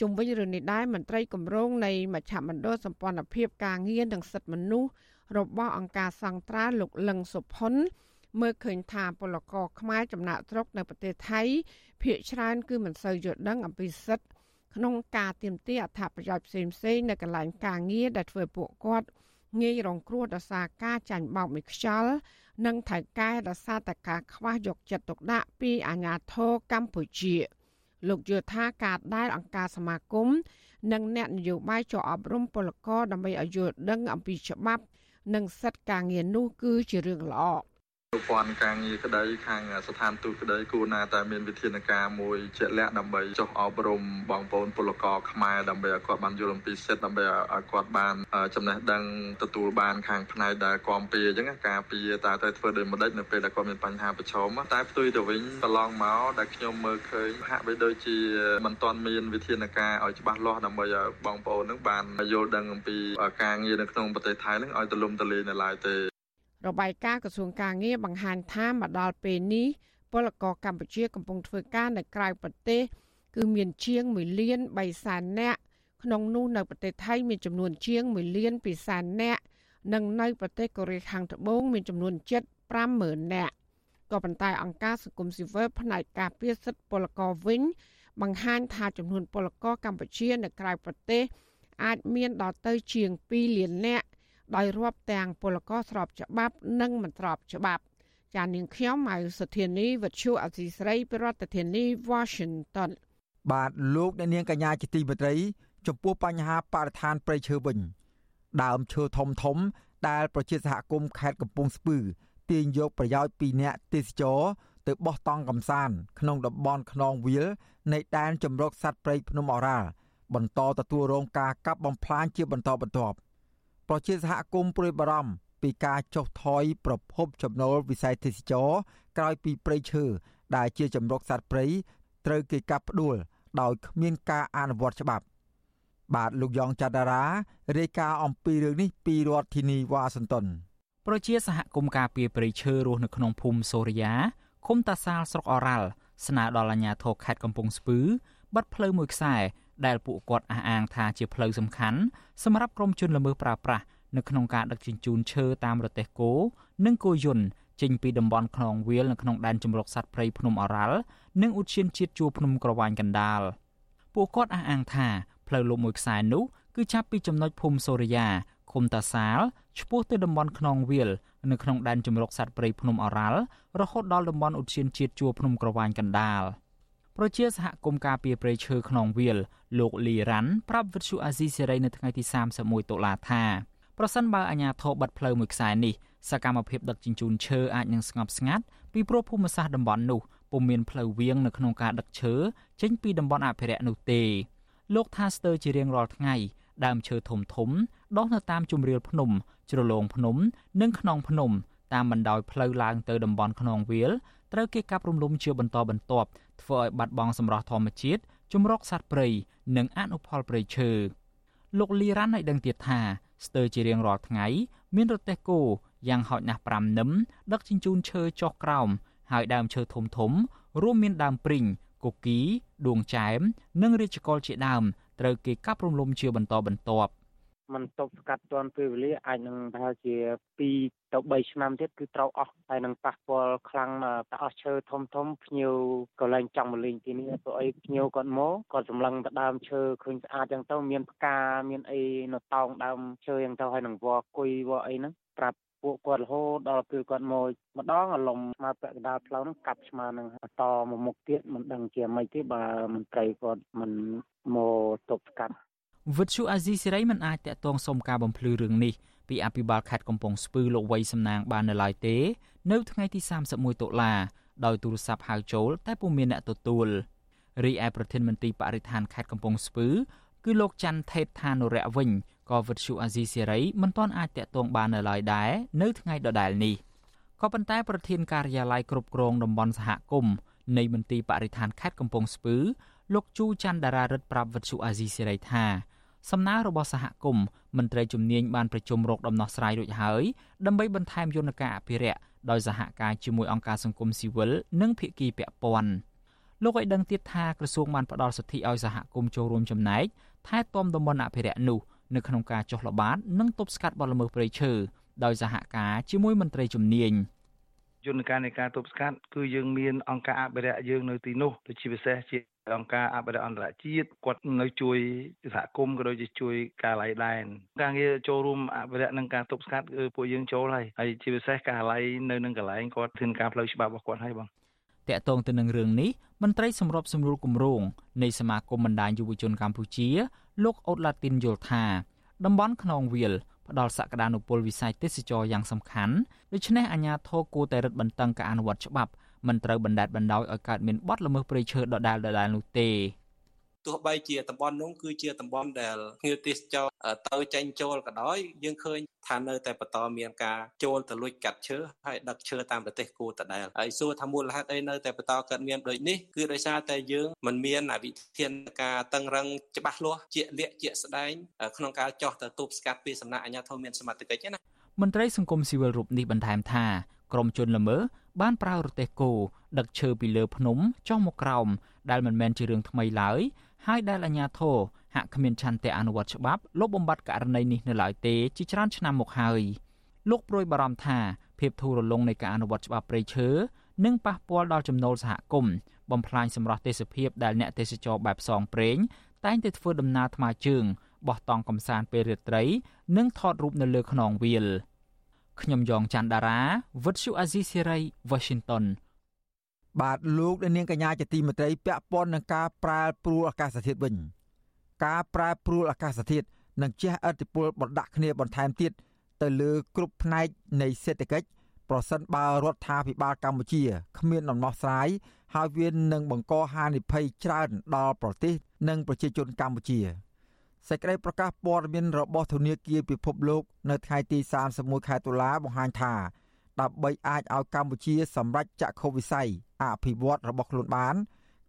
ជុំវិញរឿងនេះដែរមន្ត្រីគម្រោងនៃមជ្ឈមណ្ឌលសម្ព័ន្ធភាពការងារនិងសិទ្ធិមនុស្សរបស់អង្គការសង្ត្រាលោកលឹងសុផុនមើលឃើញថាពលករខ្មែរចំណាក់ស្រុកនៅប្រទេសថៃភ ieck ច្រើនគឺមិនសូវយល់ដឹងអំពីសិទ្ធិក្នុងការទាមទារអត្ថប្រយោជន៍ផ្សេងៗនៅកន្លែងការងារដែលធ្វើពួកគាត់ ងាយរងគ្រោះដោយសារការចាញ់បោកមួយខ្យល់និងថៅកែដោយសារតែការខ្វះយកចិត្តទុកដាក់ពីអាជ្ញាធរកម្ពុជា លោកយល់ថាការដែលអង្គការសមាគមនិងអ្នកនយោបាយចូលអប់រំពលករដើម្បីឲ្យយល់ដឹងអំពីច្បាប់ និងសិទ្ធិការងារនោះគឺជារឿងល្អ ប្រព័ន្ធការងារក្តីខាងស្ថានទូតក្តីគួរណាតែមានវិធានការមួយជាក់លាក់ដើម្បីចុះអប់រំបងប្អូនពលករខ្មែរដើម្បីឲ្យគាត់បានយល់អំពីសិទ្ធិដើម្បីឲ្យគាត់បានចំណេះដឹងទទួលបានខាងផ្នែកដែលគាំពៀអញ្ចឹងការពៀតើទៅធ្វើដោយម្ដេចនៅពេលដែលគាត់មានបញ្ហាប្រឈមតែផ្ទុយទៅវិញកន្លងមកដែលខ្ញុំមើលឃើញហាក់បីដូចជាមិនទាន់មានវិធានការឲ្យច្បាស់លាស់ដើម្បីឲ្យបងប្អូននឹងបានយល់ដឹងអំពីការងារនៅក្នុងប្រទេសថៃនឹងឲ្យទូលំទូលាយនៅឡើយទេ របាយការណ៍ក្រសួងការងារបង្ហាញថាមកដល់ពេលនេះពលករកម្ពុជាកំពុងធ្វើការនៅក្រៅប្រទេស គឺមានជាង1លាន3សែននាក់ក្នុងនោះនៅប្រទេសថៃមានចំនួនជាង1លាន2សែននាក់និងនៅប្រទេសកូរ៉េខាងត្បូងមានចំនួនជិត50000នាក់ក៏ប៉ុន្តែអង្គការសង្គមស៊ីវិលផ្នែកការពារសិទ្ធិពលករវិញ បង្ហាញថាចំនួនពលករកម្ពុជានៅក្រៅប្រទេស អាចមានដល់ទៅជាង2លាននាក់ ដោយរាប់ទាំងពលករស្របច្បាប់ និងមិនស្របច្បាប់ ចាននាងខ្ញុំម៉ៅសុធានីវិទ្យុអសីស្រីប្រធានាធិបតី Washington បាទលោកអ្នកនាងកញ្ញាជាទីមេត្រី ចំពោះបញ្ហាបរិស្ថានព្រៃឈើវិញ ដើមឈើធំធំ ដែលប្រជាសហគមន៍ខេត្តកំពង់ស្ពឺទាញយកប្រយោជន៍ពីអ្នកទេសចរទៅបោះតង់កំសាន្តក្នុងតំបន់ខ្នងវាលនៃដែនជំរកសត្វព្រៃភ្នំអរ៉ាល់បន្តទទួលរងការកាប់បំផ្លាញជាបន្តបន្ទាប់ ប្រជាសហគមន៍ព្រួយបារម្ភពីការចុះថយប្រភពចំណូលវិស័យទេសចរក្រោយពីព្រៃឈើដែលជាចម្រុកសត្វព្រៃត្រូវគេកាប់ផ្ដួលដោយគ្មានការអនុវត្តច្បាប់ បាទលោកយ៉ងច័ន្ទដារារាយការណ៍អំពីរឿងនេះពីរដ្ឋធានីវ៉ាស៊ីនតោនប្រជាសហគមន៍ការពារព្រៃឈើរស់នៅក្នុងភូមិសូរិយាឃុំតាសាលស្រុកអរ៉ាល់ស្នើដល់អាជ្ញាធរខេត្តកំពង់ស្ពឺបិទផ្លូវមួយខ្សែ ដែលពួកគាត់អះអាងថាជាផ្លូវសំខាន់សម្រាប់ក្រុមជនល្មើសប្រើប្រាស់នៅក្នុងការដឹកជញ្ជូនឈើតាមរទេះគោនិងគោយន្តចេញពីតំបន់ខ្នងវាលនៅក្នុងដែនជម្រកសត្វព្រៃភ្នំអរ៉ាល់និងឧទ្យានជាតិជួរភ្នំក្រវាញកណ្ដាលពួកគាត់អះអាងថាផ្លូវលំមួយខ្សែនោះគឺចាប់ពីចំណុចភូមិសូរិយាឃុំតាសាលឆ្ពោះទៅតំបន់ខ្នងវាលនៅក្នុងដែនជម្រកសត្វព្រៃភ្នំអរ៉ាល់រហូតដល់តំបន់ឧទ្យានជាតិជួរភ្នំក្រវាញកណ្ដាល ប្រជាសហគមន៍ការពារព្រៃឈើខ្នងវាលលោកលីរ៉ាន់ប្រាប់វិទ្យុអាស៊ីសេរីនៅថ្ងៃទី31តុលាថាប្រសិនបើអាជ្ញាធរបិទផ្លូវមួយខ្សែនេះសកម្មភាពដឹកជញ្ជូនឈើអាចនឹងស្ងប់ស្ងាត់ពីព្រោះភូមិសាស្ត្រតំបន់នោះពុំមានផ្លូវវាងនៅក្នុងការដឹកឈើចេញពីតំបន់អភិរក្សនោះទេលោកថាស្ទើរជារៀងរាល់ថ្ងៃដើមឈើធំធំដុះនៅតាមជម្រាលភ្នំ ជ្រលងភ្នំ និងខ្នងភ្នំតាមបណ្ដោយផ្លូវឡើងទៅតំបន់ខ្នងវាលត្រូវគេកាប់រំលំជាបន្តបន្ទាប់ ធ្វើឲ្យបាត់បង់សម្រស់ធម្មជាតិជំរកសត្វព្រៃនិងអនុផលព្រៃឈើលោកលីរ៉ាន់ឲ្យដឹងទៀតថាស្ទើរជារៀងរាល់ថ្ងៃ មានរទេះគោយ៉ាងហោចណាស់5នឹមដឹកជញ្ជូនឈើចុះក្រោមហើយដើមឈើធំធំ រួមមានដើមព្រីងគគីដួងចែម និងរាជកុលជាដើមត្រូវគេកាប់រំលំជាបន្តបន្ទាប់ มันទប់ស្កាត់ទាន់ពេលវេលាអាចនឹងប្រហែលជា2ទៅ3ឆ្នាំទៀតគឺត្រូវអស់ហើយនឹងប៉ះពាល់ខ្លាំងទៅអស់ឈើធំធំភ្ញៀវក៏ឡើងចង់មកលេងទីនេះព្រោះអីភ្ញៀវគាត់មកគាត់សម្លឹងទៅដើមឈើឃើញស្អាតចឹងទៅមានផ្កាមានអីនៅតោងដើមឈើចឹងទៅហើយនឹងវល់គុយវល់អីហ្នឹងប្រាប់ពួកគាត់រហូតដល់ពេលគាត់មកម្ដងអាលំស្មើពាក់កណ្ដាលផ្លូវហ្នឹងកាប់ស្មើនឹងតមកមុខទៀតមិនដឹងជាម៉េចទេបើមន្ត្រីគាត់មិនមកទប់ស្កាត់ វិទ្យុអាស៊ីសេរីមិនអាចតាក់ទងសុំការបំភ្លឺរឿងនេះពីអភិបាលខេត្តកំពង់ស្ពឺលោកវ័យសំណាងបាននៅឡើយទេ នៅថ្ងៃទី31តុលាដោយទូរស័ព្ទហៅចូលតែពុំមានអ្នកទទួលរីឯប្រធានមន្ត្រីបរិស្ថានខេត្តកំពង់ស្ពឺគឺលោកច័ន្ទថេតថានុរៈវិញក៏វិទ្យុអាស៊ីសេរីមិនទាន់អាចតាក់ទងបាននៅឡើយដែរនៅថ្ងៃដដែលនេះក៏ប៉ុន្តែប្រធានការិយាល័យគ្រប់គ្រងតំបន់សហគមន៍នៃមន្ទីរបរិស្ថានខេត្តកំពង់ស្ពឺលោកជូច័ន្ទដារារិទ្ធប្រាប់វិទ្យុអាស៊ីសេរីថា សំណើរបស់សហគមន៍មន្ត្រីជំនាញបានប្រជុំរកដំណោះស្រាយរួចហើយដើម្បីបន្ថែមយន្តការអភិរក្សដោយសហការជាមួយអង្គការសង្គមស៊ីវិលនិងភាគីពាក់ព័ន្ធលោកឲ្យដឹងទៀតថាក្រសួងបានផ្ដល់សិទ្ធិឲ្យសហគមន៍ចូលរួមចំណែកថែទាំតំបន់អភិរក្សនោះនៅក្នុងការចុះល្បាតនិងទប់ស្កាត់បទល្មើសព្រៃឈើដោយសហការជាមួយមន្ត្រីជំនាញ យន្តការនៃការទប់ស្កាត់គឺយើងមានអង្គការអភិរក្សយើងនៅទីនោះដូចជាពិសេសជាអង្គការអភិរក្សអន្តរជាតិគាត់នៅជួយសហគមន៍ក៏ដូចជាជួយការឡៃដែនការងារចូលរួមអភិរក្សនិងការទប់ស្កាត់គឺពួកយើងចូលហើយហើយជាពិសេសការឡៃនៅនឹងកន្លែងគាត់ធ្វើការផ្លូវច្បាប់របស់គាត់ហើយបងតកតងទៅនឹងរឿងនេះមន្ត្រីសម្របសម្រួលគម្រោងនៃសមាគមបណ្ដាញយុវជនកម្ពុជាលោកអូតឡាទីនយល់ថាតំបន់ខ្នងវាល ផ្ដល់សក្តានុពលវិស័យទេសចរយ៉ាងសំខាន់ដូច្នេះអាជ្ញាធរគួរតែរឹតបន្តឹងការអនុវត្តច្បាប់មិនត្រូវបណ្តែតបណ្ដោយឲ្យកើតមានបទល្មើសព្រៃឈើដដែលៗនោះទេ ទោះបីជាតំបន់នោះគឺជាតំបន់ដែលភ្ញៀវទេសចរទៅចេញចូលក៏ដោយយើងឃើញថានៅតែបន្តមានការចូលទៅលួចកាត់ឈើហើយដឹកឈើតាមប្រទេសគួរដដែលហើយសួរថាមូលហេតុអីនៅតែបន្តកើតមានដូចនេះគឺដោយសារតែយើងមិនមានវិធានការតឹងរឹងច្បាស់លាស់ជាក់លាក់ជាក់ស្ដែងក្នុងការចោះទៅទប់ស្កាត់ពីសំណាក់អាជ្ញាធរមានសមត្ថកិច្ចណាមន្ត្រីសង្គមស៊ីវិលរូបនេះបន្ថែមថាក្រមជនល្មើសបានប្រើរទេះគោដឹកឈើពីលើភ្នំចុះមកក្រោមដែលមិនមែនជារឿងថ្មីឡើយ ហើយដែលអាជ្ញាធរហាក់គ្មានឆន្ទៈអនុវត្តច្បាប់លុបបំបាត់ករណីនេះនៅឡើយទេជាច្រើនឆ្នាំមកហើយលោកប្រួយបារម្ភថាភាពធូររលុងនៃការអនុវត្តច្បាប់ព្រៃឈើនឹងប៉ះពាល់ដល់ចំណូលសហគមន៍បំផ្លាញសម្រស់ទេសភាពដែលអ្នកទេសចរបែបផ្សងព្រេងតែងតែធ្វើដំណើរថ្មើរជើងបោះតង់កំសាន្តពេលរាត្រី និងថតរូបនៅលើខ្នងវាលខ្ញុំយ៉ងច័ន្ទដារាវិទ្យុអាស៊ីសេរី Washington បាទលោកនាងកញ្ញាជាទីមេត្រីពាក់ព័ន្ធនឹងការប្រែប្រួលអាកាសធាតុវិញ ការប្រែប្រួលអាកាសធាតុនឹងជះឥទ្ធិពលបណ្ដាក់គ្នាបន្ថែមទៀតទៅលើគ្រប់ផ្នែកនៃសេដ្ឋកិច្ចប្រសិនបើរដ្ឋាភិបាលកម្ពុជាគ្មានដំណោះស្រាយហើយវានឹងបង្កហានិភ័យច្រើនដល់ប្រទេស និងប្រជាជនកម្ពុជាសេចក្តីប្រកាសព័ត៌មានរបស់ធនាគារពិភពលោក នៅថ្ងៃទី31ខែតុលាបង្ហាញថា ដើម្បីអាចឲ្យកម្ពុជាសម្រេចចក្ខុវិស័យអភិវឌ្ឍរបស់ខ្លួនបាន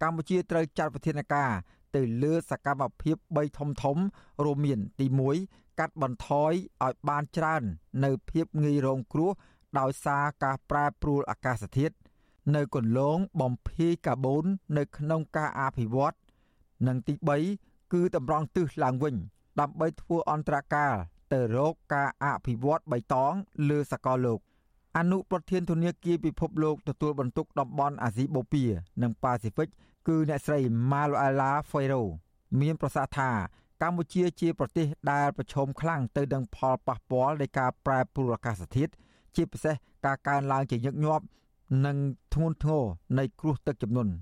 កម្ពុជាត្រូវចាត់វិធានការទៅលើសកម្មភាព3ធំធំរួមមានទី1កាត់បន្ថយឲ្យបានច្រើន នៅភាពងាយរងគ្រោះដោយសារការប្រែប្រួលអាកាសធាតុនៅគន្លងបំភាយកាបូននៅក្នុងការអភិវឌ្ឍនិងទី3គឺតម្រង់ទិសឡើងវិញ ដើម្បីធ្វើអន្តរការទៅរកការអភិវឌ្ឍបៃតងលើសកលលោក អនុប្រធានធនាគារពិភពលោកទទួលបន្ទុកតំបន់អាស៊ីបូព៌ានិងប៉ាស៊ីហ្វិកគឺអ្នកស្រី Maluela Ferro មានប្រសាសន៍ថាកម្ពុជាជាប្រទេសដែលប្រឈមខ្លាំងទៅនឹងផលប៉ះពាល់នៃការប្រែប្រួលអាកាសធាតុជាពិសេសការកើនឡើងជាញឹកញាប់និងធ្ងន់ធ្ងរនៃគ្រោះទឹកជំនន់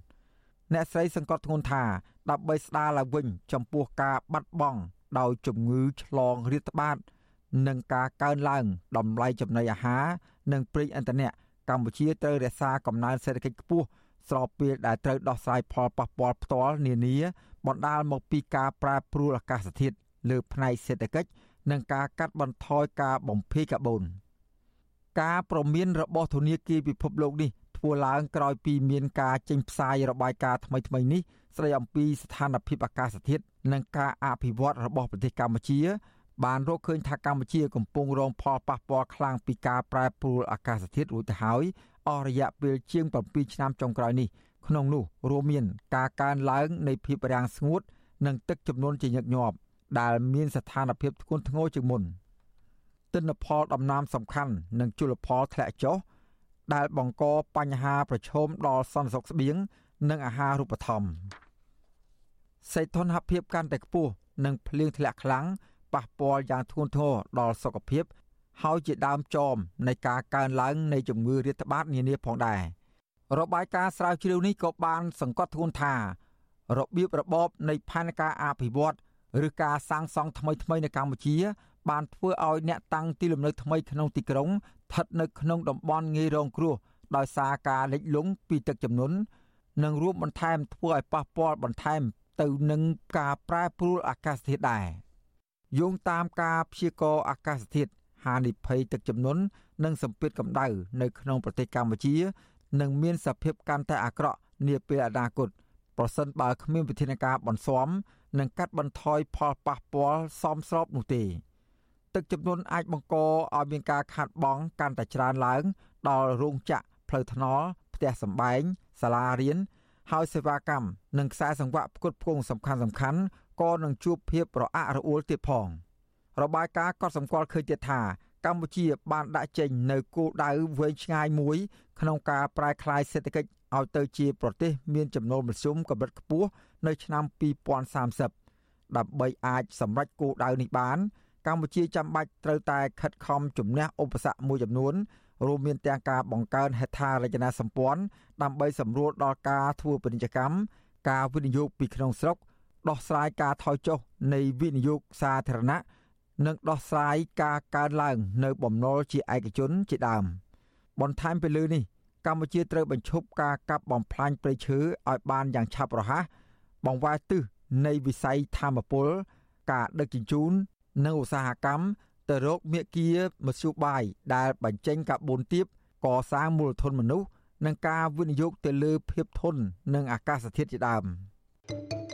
អ្នកស្រីសង្កត់ធ្ងន់ថាដើម្បីស្ដារឡើងវិញចំពោះការបាត់បង់ដោយជំងឺឆ្លងរាតត្បាត និងការកើនឡើងតម្លៃចំណីអាហារ និងប្រេងឥន្ធនៈកម្ពុជាត្រូវរក្សាកំណើនសេដ្ឋកិច្ចខ្ពស់ស្របពេលដែលត្រូវដោះស្រាយផលប៉ះពាល់ផ្ទាល់នានាបណ្ដាលមកពីការប្រែប្រួលអាកាសធាតុលើផ្នែកសេដ្ឋកិច្ចនិងការកាត់បន្ថយការបំភាយកាបូនការប្រមានរបស់ធនាគារពិភពលោកនេះធ្វើឡើងក្រោយពីមានការចេញផ្សាយរបាយការណ៍ថ្មីៗនេះស្ដីអំពីស្ថានភាពអាកាសធាតុនិងការអភិវឌ្ឍរបស់ប្រទេសកម្ពុជា បានរកឃើញថាកម្ពុជាកំពុងរងផលប៉ះពាល់ខ្លាំងពីការប្រែប្រួលអាកាសធាតុរួចទៅហើយអស់រយៈពេលជាង7ឆ្នាំចុងក្រោយនេះក្នុងនោះរួមមានការកើនឡើងនៃភាពរាំងស្ងួត និងទឹកជំនន់ជាញឹកញាប់ដែលមានស្ថានភាពធ្ងន់ធ្ងរជាងមុនទិន្នផលដំណាំសំខាន់និងជលផលធ្លាក់ចុះដែលបង្កបញ្ហាប្រឈមដល់សន្តិសុខស្បៀងនិងអាហារូបត្ថម្ភសីតុណ្ហភាពកាន់តែខ្ពស់និងភ្លៀងធ្លាក់ខ្លាំង ប៉ះពាល់យ៉ាងធ្ងន់ធ្ងរដល់សុខភាព ហើយជាដើមចមនៃការកើនឡើងនៃជំងឺរាតត្បាតនានាផងដែររបាយការណ៍ស្រាវជ្រាវនេះក៏បាន សង្កត់ធ្ងន់ថារបៀបរបបនៃផែនការអភិវឌ្ឍឬការសាងសង់ថ្មីថ្មីនៅកម្ពុជា បានធ្វើឲ្យអ្នកតាំងទីលំនៅថ្មីក្នុងទីក្រុងស្ថិតនៅក្នុងតំបន់ងាយរងគ្រោះដោយសារការលិចលង់ពីទឹកជំនន់និងរួមបន្ថែមធ្វើឲ្យប៉ះពាល់បន្ថែមទៅនឹងការប្រែប្រួលអាកាសធាតុដែរ យោងតាមការព្យាករណ៍អាកាសធាតុហានិភ័យទឹកជំនន់និងសម្ពាធកម្ដៅនៅក្នុងប្រទេសកម្ពុជានឹងមានសភាពកាន់តែអាក្រក់នាពេលអនាគតប្រសិនបើគ្មានវិធានការបន្ស៊ាំនិងកាត់បន្ថយផលប៉ះពាល់សមស្របនោះទេ ទឹកជំនន់អាចបង្កឲ្យមានការខាតបង់កាន់តែច្រើនឡើង ដល់រោងចក្រផ្លូវថ្នល់ផ្ទះសម្បែងសាលារៀនហើយសេវាកម្មនិងខ្សែសង្វាក់ផ្គត់ផ្គង់សំខាន់សំខាន់ ក៏នឹងជួបភាពរអាក់រអួលទៀតផង របាយការណ៍ក៏សម្គាល់ឃើញទៀតថាកម្ពុជាបានដាក់ចេញនៅគោលដៅវែងឆ្ងាយមួយ ក្នុងការប្រែក្លាយសេដ្ឋកិច្ចឲ្យទៅជាប្រទេសមានចំណូលមធ្យមកម្រិតខ្ពស់នៅឆ្នាំ2030ដើម្បីអាចសម្រេចគោលដៅនេះបាន កម្ពុជាចាំបាច់ត្រូវតែខិតខំជំនះឧបសគ្គមួយចំនួនរួមមានទាំងការបង្កើនហេដ្ឋារចនាសម្ព័ន្ធដើម្បីសម្រួលដល់ការធ្វើពាណិជ្ជកម្មការវិនិយោគពីក្នុងស្រុក ដោះស្រាយការថយចុះនៃវិនិយោគសាធារណៈនិងដោះស្រាយការកើនឡើងនៅបំណុលជាឯកជនជាដើម បន្ថែមពីលើនេះកម្ពុជាត្រូវបញ្ឈប់ការកាប់បំផ្លាញព្រៃឈើឲ្យបានយ៉ាងឆាប់រហ័សបង្វែរទិសនៃវិស័យធម្មពល ការដឹកជញ្ជូន និងឧស្សាហកម្មទៅរកមាគ៌ាមធ្យោបាយដែលបញ្ចេញកាបូនទាបកសាងមូលធនមនុស្សនិងការវិនិយោគទៅលើភាពធន់និងអាកាសធាតុជាដើម។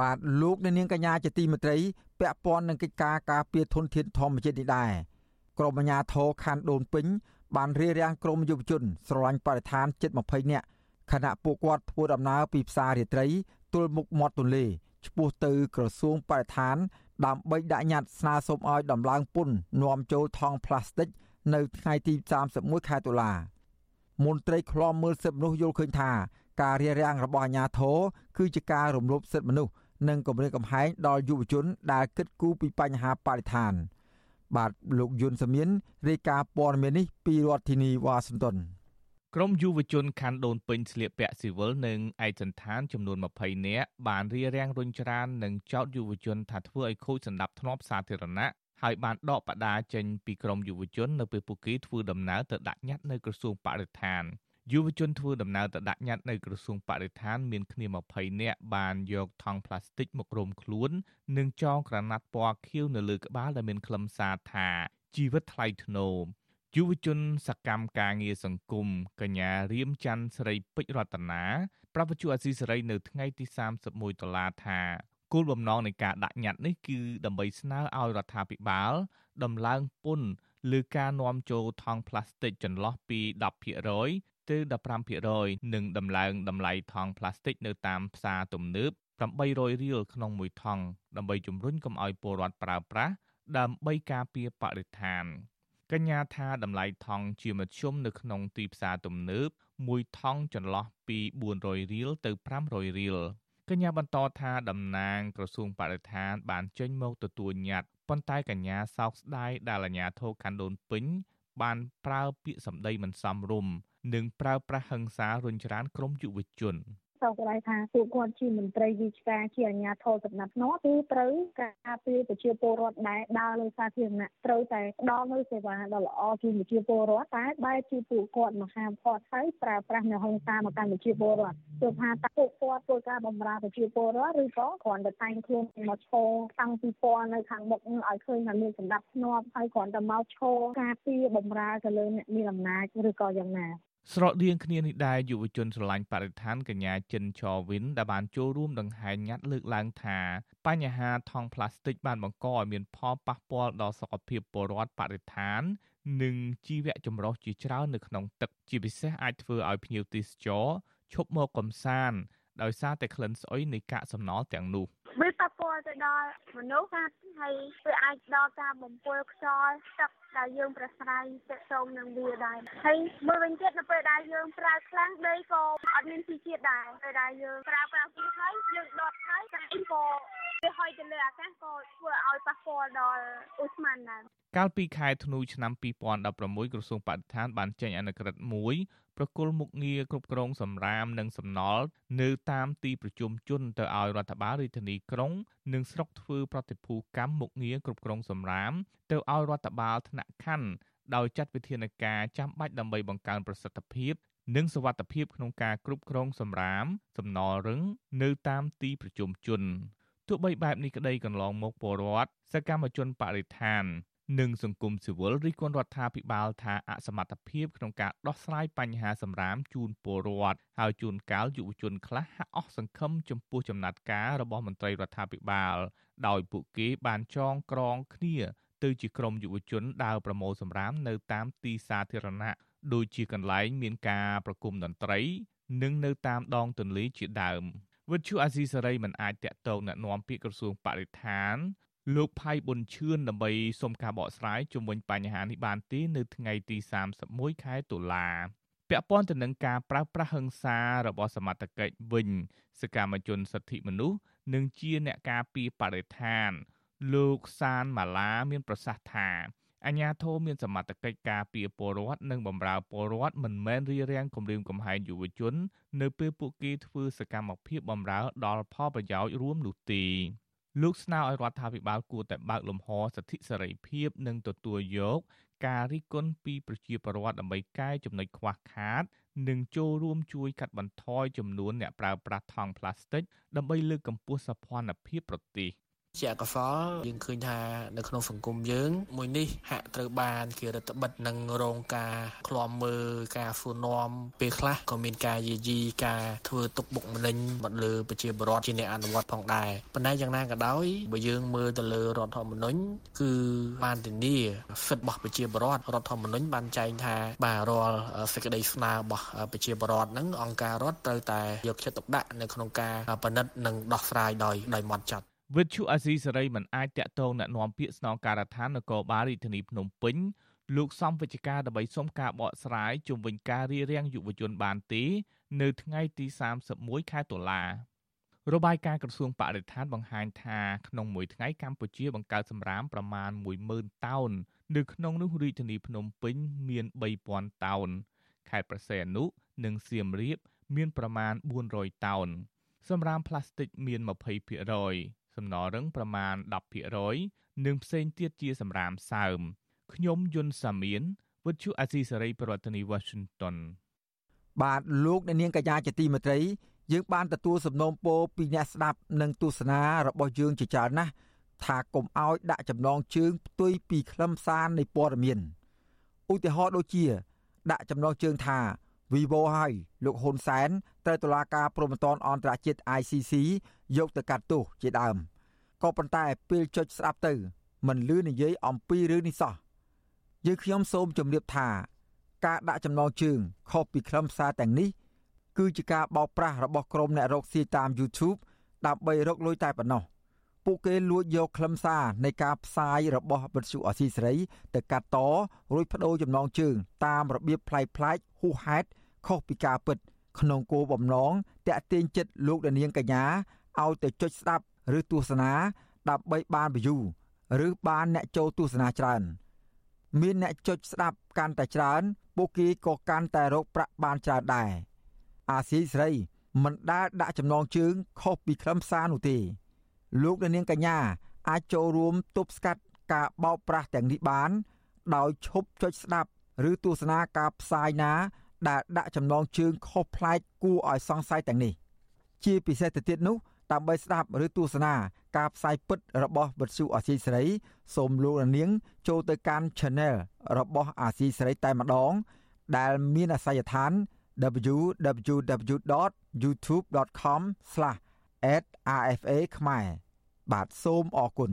បាទលោកអ្នកនាងកញ្ញាជាទីមេត្រីពាក់ព័ន្ធនឹងកិច្ចការការពារធនធានធម្មជាតិនេះដែរក្រមអាជ្ញាធរខណ្ឌដូនពេញ បានរៀបរៀងក្រុមយុវជន ស្រឡាញ់បរិស្ថានជិត20នាក់ខណៈពួកគាត់ធ្វើដំណើរពីផ្សាររាត្រីទល់មុខមាត់ទន្លេឆ្ពោះទៅក្រសួងបរិស្ថាន ដើម្បីដាក់ញត្តិស្នើសុំឲ្យដំឡើងពន្ធនាំចូលថង់ប្លាស្ទិកនៅថ្ងៃទី31ខែតុលាមន្ត្រីឃ្លាំមើលសិទ្ធិមនុស្សយល់ឃើញថាការរារាំងរបស់អាជ្ញាធរគឺជាការរំលោភសិទ្ធិមនុស្ស និងគម្រាមកំហែងដល់យុវជនដែលគិតគូរពីបញ្ហាបរិស្ថាន បាទលោកយុនសមៀនរាយការណ៍ព័ត៌មាននេះពីរដ្ឋធានីវ៉ាស៊ីនតោនក្រមយុវជនខណ្ឌដូនពេញស្លៀកពាក់ស៊ីវិលនិងឯកសន្តានចំនួន20នាក់បានរៀបរៀងរុញច្រាននិងចោទយុវជនថាធ្វើឲ្យខូចសណ្ដាប់ធ្នាប់សាធារណៈហើយបានដកបដាចេញពីក្រមយុវជននៅពេលពួកគេធ្វើដំណើរទៅដាក់ញត្តិនៅក្រសួងបរិស្ថាន យុវជនធ្វើដំណើរទៅដាក់ញត្តិនៅក្រសួងបរិស្ថានមានគ្នា20នាក់បានយកថង់ប្លាស្ទិកមករុំខ្លួន និងចងក្រណាត់ពណ៌ខៀវនៅលើក្បាលដែលមានខ្លឹមសារថាជីវិតថ្លៃថ្នូរយុវជនសកម្មការងារសង្គមកញ្ញារៀមច័ន្ទស្រីពេជ្ររតនាប្រាប់វិទ្យុអសីសេរីនៅថ្ងៃទី31តុលាថាគោលបំណងនៃការដាក់ញត្តិនេះគឺដើម្បីស្នើឲ្យរដ្ឋាភិបាលដំឡើងពន្ធលើការនាំចូលថង់ប្លាស្ទិកចន្លោះពី10% ទៅ15%និងដំឡើងតម្លៃថង់ប្លាស្ទិកនៅតាមផ្សារទំនើប800រៀលក្នុងមួយថង់ដើម្បីជំរុញកុំឲ្យពលរដ្ឋប្រើប្រាស់ដើម្បីការពារបរិស្ថានកញ្ញាថាតម្លៃថង់ជាមធ្យមនៅក្នុងទីផ្សារទំនើបមួយថង់ចន្លោះពី400រៀលទៅ500រៀលកញ្ញាបន្តថាតំណាងក្រសួងបរិស្ថាន បានចេញមកទទួលញត្តិប៉ុន្តែកញ្ញាសោកស្ដាយដែលអាជ្ញាធរខណ្ឌដូនពេញបានប្រើពាក្យសម្ដីមិនសមរម្យ និងប្រើប្រាស់ហិង្សារុញច្រានក្រុមយុវជន។សោកស្ដាយថាពួកគាត់ជាមន្ត្រីវិជ្ជាជាអាជ្ញាធរសំណាក់នោះគឺត្រូវការពារប្រជាពលរដ្ឋដែលដើរលើសាធារណៈត្រូវតែផ្ដល់នូវសេវាដ៏ល្អជូនប្រជាពលរដ្ឋតែបែរជាពួកគាត់មកហាមឃាត់ហើយប្រើប្រាស់នៅហិង្សាមកកាន់ប្រជាពលរដ្ឋទោះថាតើពួកគាត់ធ្វើការបម្រើប្រជាពលរដ្ឋឬក៏គ្រាន់តែតែងខ្លួនមកឈរតាំងពីពណ៌នៅខាងមុខឲ្យឃើញថាមានសម្ដាប់ធ្នាប់ហើយគ្រាន់តែមកឈរការពារបម្រើទៅលើអ្នកមានអំណាចឬក៏យ៉ាងណា ស្រដៀងគ្នានេះដែរយុវជនស្រឡាញ់បរិស្ថានកញ្ញាចិនឆវិនដែលបានចូលរួមដង្ហែញ៉ាត់លើកឡើងថាបញ្ហាថង់ប្លាស្ទិកបានបង្កឲ្យមានផលប៉ះពាល់ដល់សុខភាពពលរដ្ឋបរិស្ថាន និងជីវៈចម្រុះជាច្រើននៅក្នុងទឹកជាពិសេសអាចធ្វើឲ្យភ្ញៀវទេសចរឈប់មកកំសាន្ត ដោយសារតែក្លិនស្អុយនៃកាកសំណល់ទាំងនោះវាប៉ះពាល់ទៅដល់មនុស្សថាហើយវាអាចដល់ការបំពុលខ្យល់ទឹកដែលយើងប្រស្រ័យទាក់ទងនឹងវាដែរហើយមួយវិញទៀតនៅពេលដែលយើងប្រើខ្លាំងដីក៏អត់មានជីជាតិដែរពេលដែលយើងប្រើប្រាស់វាហើយយើងដុតហើយតែក៏ វាហុយទៅលើអាកាសក៏ធ្វើឲ្យប៉ះពាល់ដល់ឧស្ម័នដែរកាលពីខែធ្នូឆ្នាំ2016ក្រសួងបរិស្ថានបានចេញអនុក្រឹត្យមួយប្រគល់មុខងារគ្រប់គ្រងសម្រាមនិងសំណល់នៅតាមទីប្រជុំជនទៅឲ្យរដ្ឋបាលរាជធានីក្រុង និងស្រុកធ្វើប្រតិភូកម្មមុខងារគ្រប់គ្រងសម្រាមទៅឲ្យរដ្ឋបាលថ្នាក់ខណ្ឌដោយចាត់វិធានការចាំបាច់ដើម្បីបង្កើនប្រសិទ្ធភាពនិងសវត្ថភាពក្នុងការគ្រប់គ្រងសម្រាម សំណល់រឹង នៅតាមទីប្រជុំជន ទោះបីបែបនេះក្តីកន្លងមកពលរដ្ឋសកម្មជនបរិស្ថាន និងសង្គមស៊ីវិលរិះគន់រដ្ឋាភិបាលថាអសមត្ថភាពក្នុងការដោះស្រាយបញ្ហាសម្រាមជូនពលរដ្ឋហើយជួនកាលយុវជនខ្លះហាក់អស់សង្ឃឹមចំពោះចំណាត់ការរបស់មន្ត្រីរដ្ឋាភិបាល ដោយពួកគេបានចងក្រងគ្នាទៅជាក្រុមយុវជនដើរប្រមូលសម្រាមនៅតាមទីសាធារណៈដូចជាកន្លែងមានការប្រគំតន្ត្រី និងនៅតាមដងទន្លេជាដើម វិទ្យុអាស៊ីសេរីមិនអាចតាក់ទងណែនាំពាក្យក្រសួងបរិស្ថាន លោកផៃប៊ុនឈឿនដើម្បីសុំការបកស្រាយជុំវិញបញ្ហានេះបានទេនៅថ្ងៃទី31ខែតុលាពាក់ព័ន្ធទៅនឹងការប្រើប្រាស់ហិង្សារបស់សមត្ថកិច្ចវិញសកម្មជនសិទ្ធិមនុស្សនិងជាអ្នកការពារបរិស្ថាន លោកសានម៉ាឡាមានប្រសាសន៍ថា អញ្ញាធមមានសមត្ថកិច្ចការពារពលរដ្ឋនិងបម្រើពលរដ្ឋមិនមែនរារាំងគម្រាមកំហែងយុវជន នៅពេលពួកគេធ្វើសកម្មភាពបម្រើដល់ផលប្រយោជន៍រួមនោះទេលោកស្នើឲ្យរដ្ឋាភិបាលគួរតែបើកលំហសិទ្ធិសេរីភាពនិងទទួលយកការរិះគន់ពីប្រជាពលរដ្ឋដើម្បីកែចំណុចខ្វះខាត និងចូលរួមជួយកាត់បន្ថយចំនួនអ្នកប្រើប្រាស់ថង់ប្លាស្ទិកដើម្បីលើកកម្ពស់សោភ័ណភាពប្រទេស។ ជាកសលយើងឃើញថានៅក្នុងសង្គមយើង មួយនេះហាក់ត្រូវបានគេរដ្ឋបិទនឹងរងការឃ្លាំមើលការសួរនាំពេលខ្លះក៏មានការយាយីការធ្វើទុកបុកម្នេញមកលើប្រជាពលរដ្ឋជាអ្នកអនុវត្តផងដែរប៉ុន្តែយ៉ាងណាក៏ដោយបើយើងមើលទៅលើរដ្ឋធម្មនុញ្ញគឺបានធានាសិទ្ធិរបស់ប្រជាពលរដ្ឋរដ្ឋធម្មនុញ្ញបានចែងថាបាទរាល់សេចក្តីស្នើរបស់ប្រជាពលរដ្ឋហ្នឹងអង្គការរដ្ឋត្រូវតែយកចិត្តទុកដាក់នៅក្នុងការពិនិត្យនិងដោះស្រាយដោយដោយម៉ត់ចត់ វិទ្យុអាស៊ីសេរីមិនអាចតាក់ទងណែនាំពាក្យស្នងការដ្ឋាននគរបាលរាជធានីភ្នំពេញលោកសំវិជ្ជការដើម្បីសុំការបកស្រាយជុំវិញការរៀបរៀងយុវជនបានទេនៅថ្ងៃទី31ខែតុលារបាយការណ៍ក្រសួងបរិស្ថានបង្ហាញថាក្នុងមួយថ្ងៃកម្ពុជាបង្កើតសម្រាមប្រមាណ10000តោននៅក្នុងនោះរាជធានីភ្នំពេញមាន3000តោនខេត្តប្រសេអនុនិងសៀមរាបមានប្រមាណ400តោនសម្រាមផ្លាស្ទិកមាន20% សំណល់រឹងប្រមាណ10%និងផ្សេងទៀតជាសម្រាមសើមខ្ញុំយុនសាមៀនវិទ្យុអាស៊ីសេរីប្រធានាធិបតី Washington បាទលោកអ្នកនាងកញ្ញាជាទីមេត្រីយើងបានទទួលសំណូមពរពីអ្នកស្ដាប់និងទស្សនារបស់យើងជាច្រើនណាស់ថាកុំឲ្យដាក់ចំណងជើងផ្ទុយពីខ្លឹមសារនៃព័ត៌មានឧទាហរណ៍ដូចជា ដាក់ចំណងជើងថា Vivo ហើយលោកហ៊ុនសែនត្រូវតុលាការព្រហ្មទណ្ឌអន្តរជាតិ ICC យកទៅកាត់ទោសជាដើមក៏ប៉ុន្តែពេលចុចស្ដាប់ទៅ មិនលឺនិយាយអំពីរឿងនេះសោះយើងខ្ញុំសូមជម្រាបថា ការដាក់ចំណងជើងខុសពីខ្លឹមសារទាំងនេះ គឺជាការបោកប្រាស់របស់ក្រុមអ្នករកស៊ីតាម YouTube ដើម្បីរកលុយតែប៉ុណ្ណោះ ពួកគេលួចយកខ្លឹមសារនៃការផ្សាយរបស់វិទ្យុអស៊ីសេរីទៅកាត់តរួចបដូរចំណងជើង តាមរបៀបប្លែកៗហួសហេតុខុសពីការពិត ក្នុងគោលបំណងតាក់ទាញចិត្តលោកនាងកញ្ញាឲ្យទៅចុចស្ដាប់ឬទស្សនាដើម្បីបាន view ឬបានអ្នកចូលទស្សនាច្រើន មានអ្នកចុចស្ដាប់កាន់តែច្រើន ពួកគេក៏កាន់តែរកប្រាក់បានច្រើនដែរអាស៊ីសេរីមិនដែលដាក់ចំណងជើងខុសពីខ្លឹមសារនោះទេ លោកនាងកញ្ញាអាចចូលរួមទប់ស្កាត់ការបោកប្រាស់ទាំងនេះបាន ដោយឈប់ចុចស្ដាប់ ឬទស្សនាការផ្សាយណា ដែលដាក់ចំណងជើងខុសប្លែកគួរឲ្យសង្ស័យទាំងនេះ ជាពិសេសទៅទៀតនោះដើម្បីស្ដាប់ឬទស្សនាការផ្សាយពិតរបស់វិទ្យុអាស៊ីសេរីសូមលោកនាង ចូលទៅកាន់ Channel របស់អាស៊ីសេរីតែម្ដង ដែលមានអាសយដ្ឋាន www.youtube.com/@rfa ខ្មែរ បាទសូមអរគុណ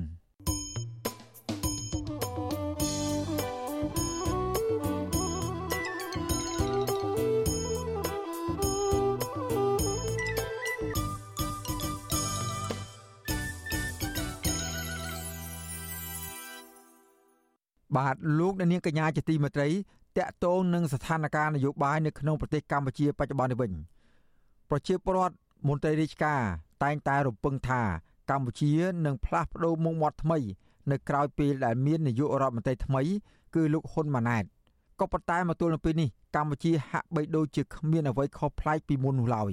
បាទលោកនាងកញ្ញាជាទីមេត្រីតកតងនឹងស្ថានភាពនយោបាយនៅក្នុងប្រទេសកម្ពុជាបច្ចុប្បន្ននេះវិញប្រជាពលរដ្ឋមន្ត្រីរាជការតែងតែរំពឹងថា កម្ពុជានឹងផ្លាស់ប្តូរមុខមាត់ថ្មី នៅក្រៅពេលដែលមាននាយករដ្ឋមន្ត្រីថ្មី គឺលោកហ៊ុនម៉ាណែតក៏ប៉ុន្តែមកទល់នឹងពេលនេះកម្ពុជាហាក់បីដូចជាគ្មានអ្វីខុសប្លែកពីមុននោះឡើយ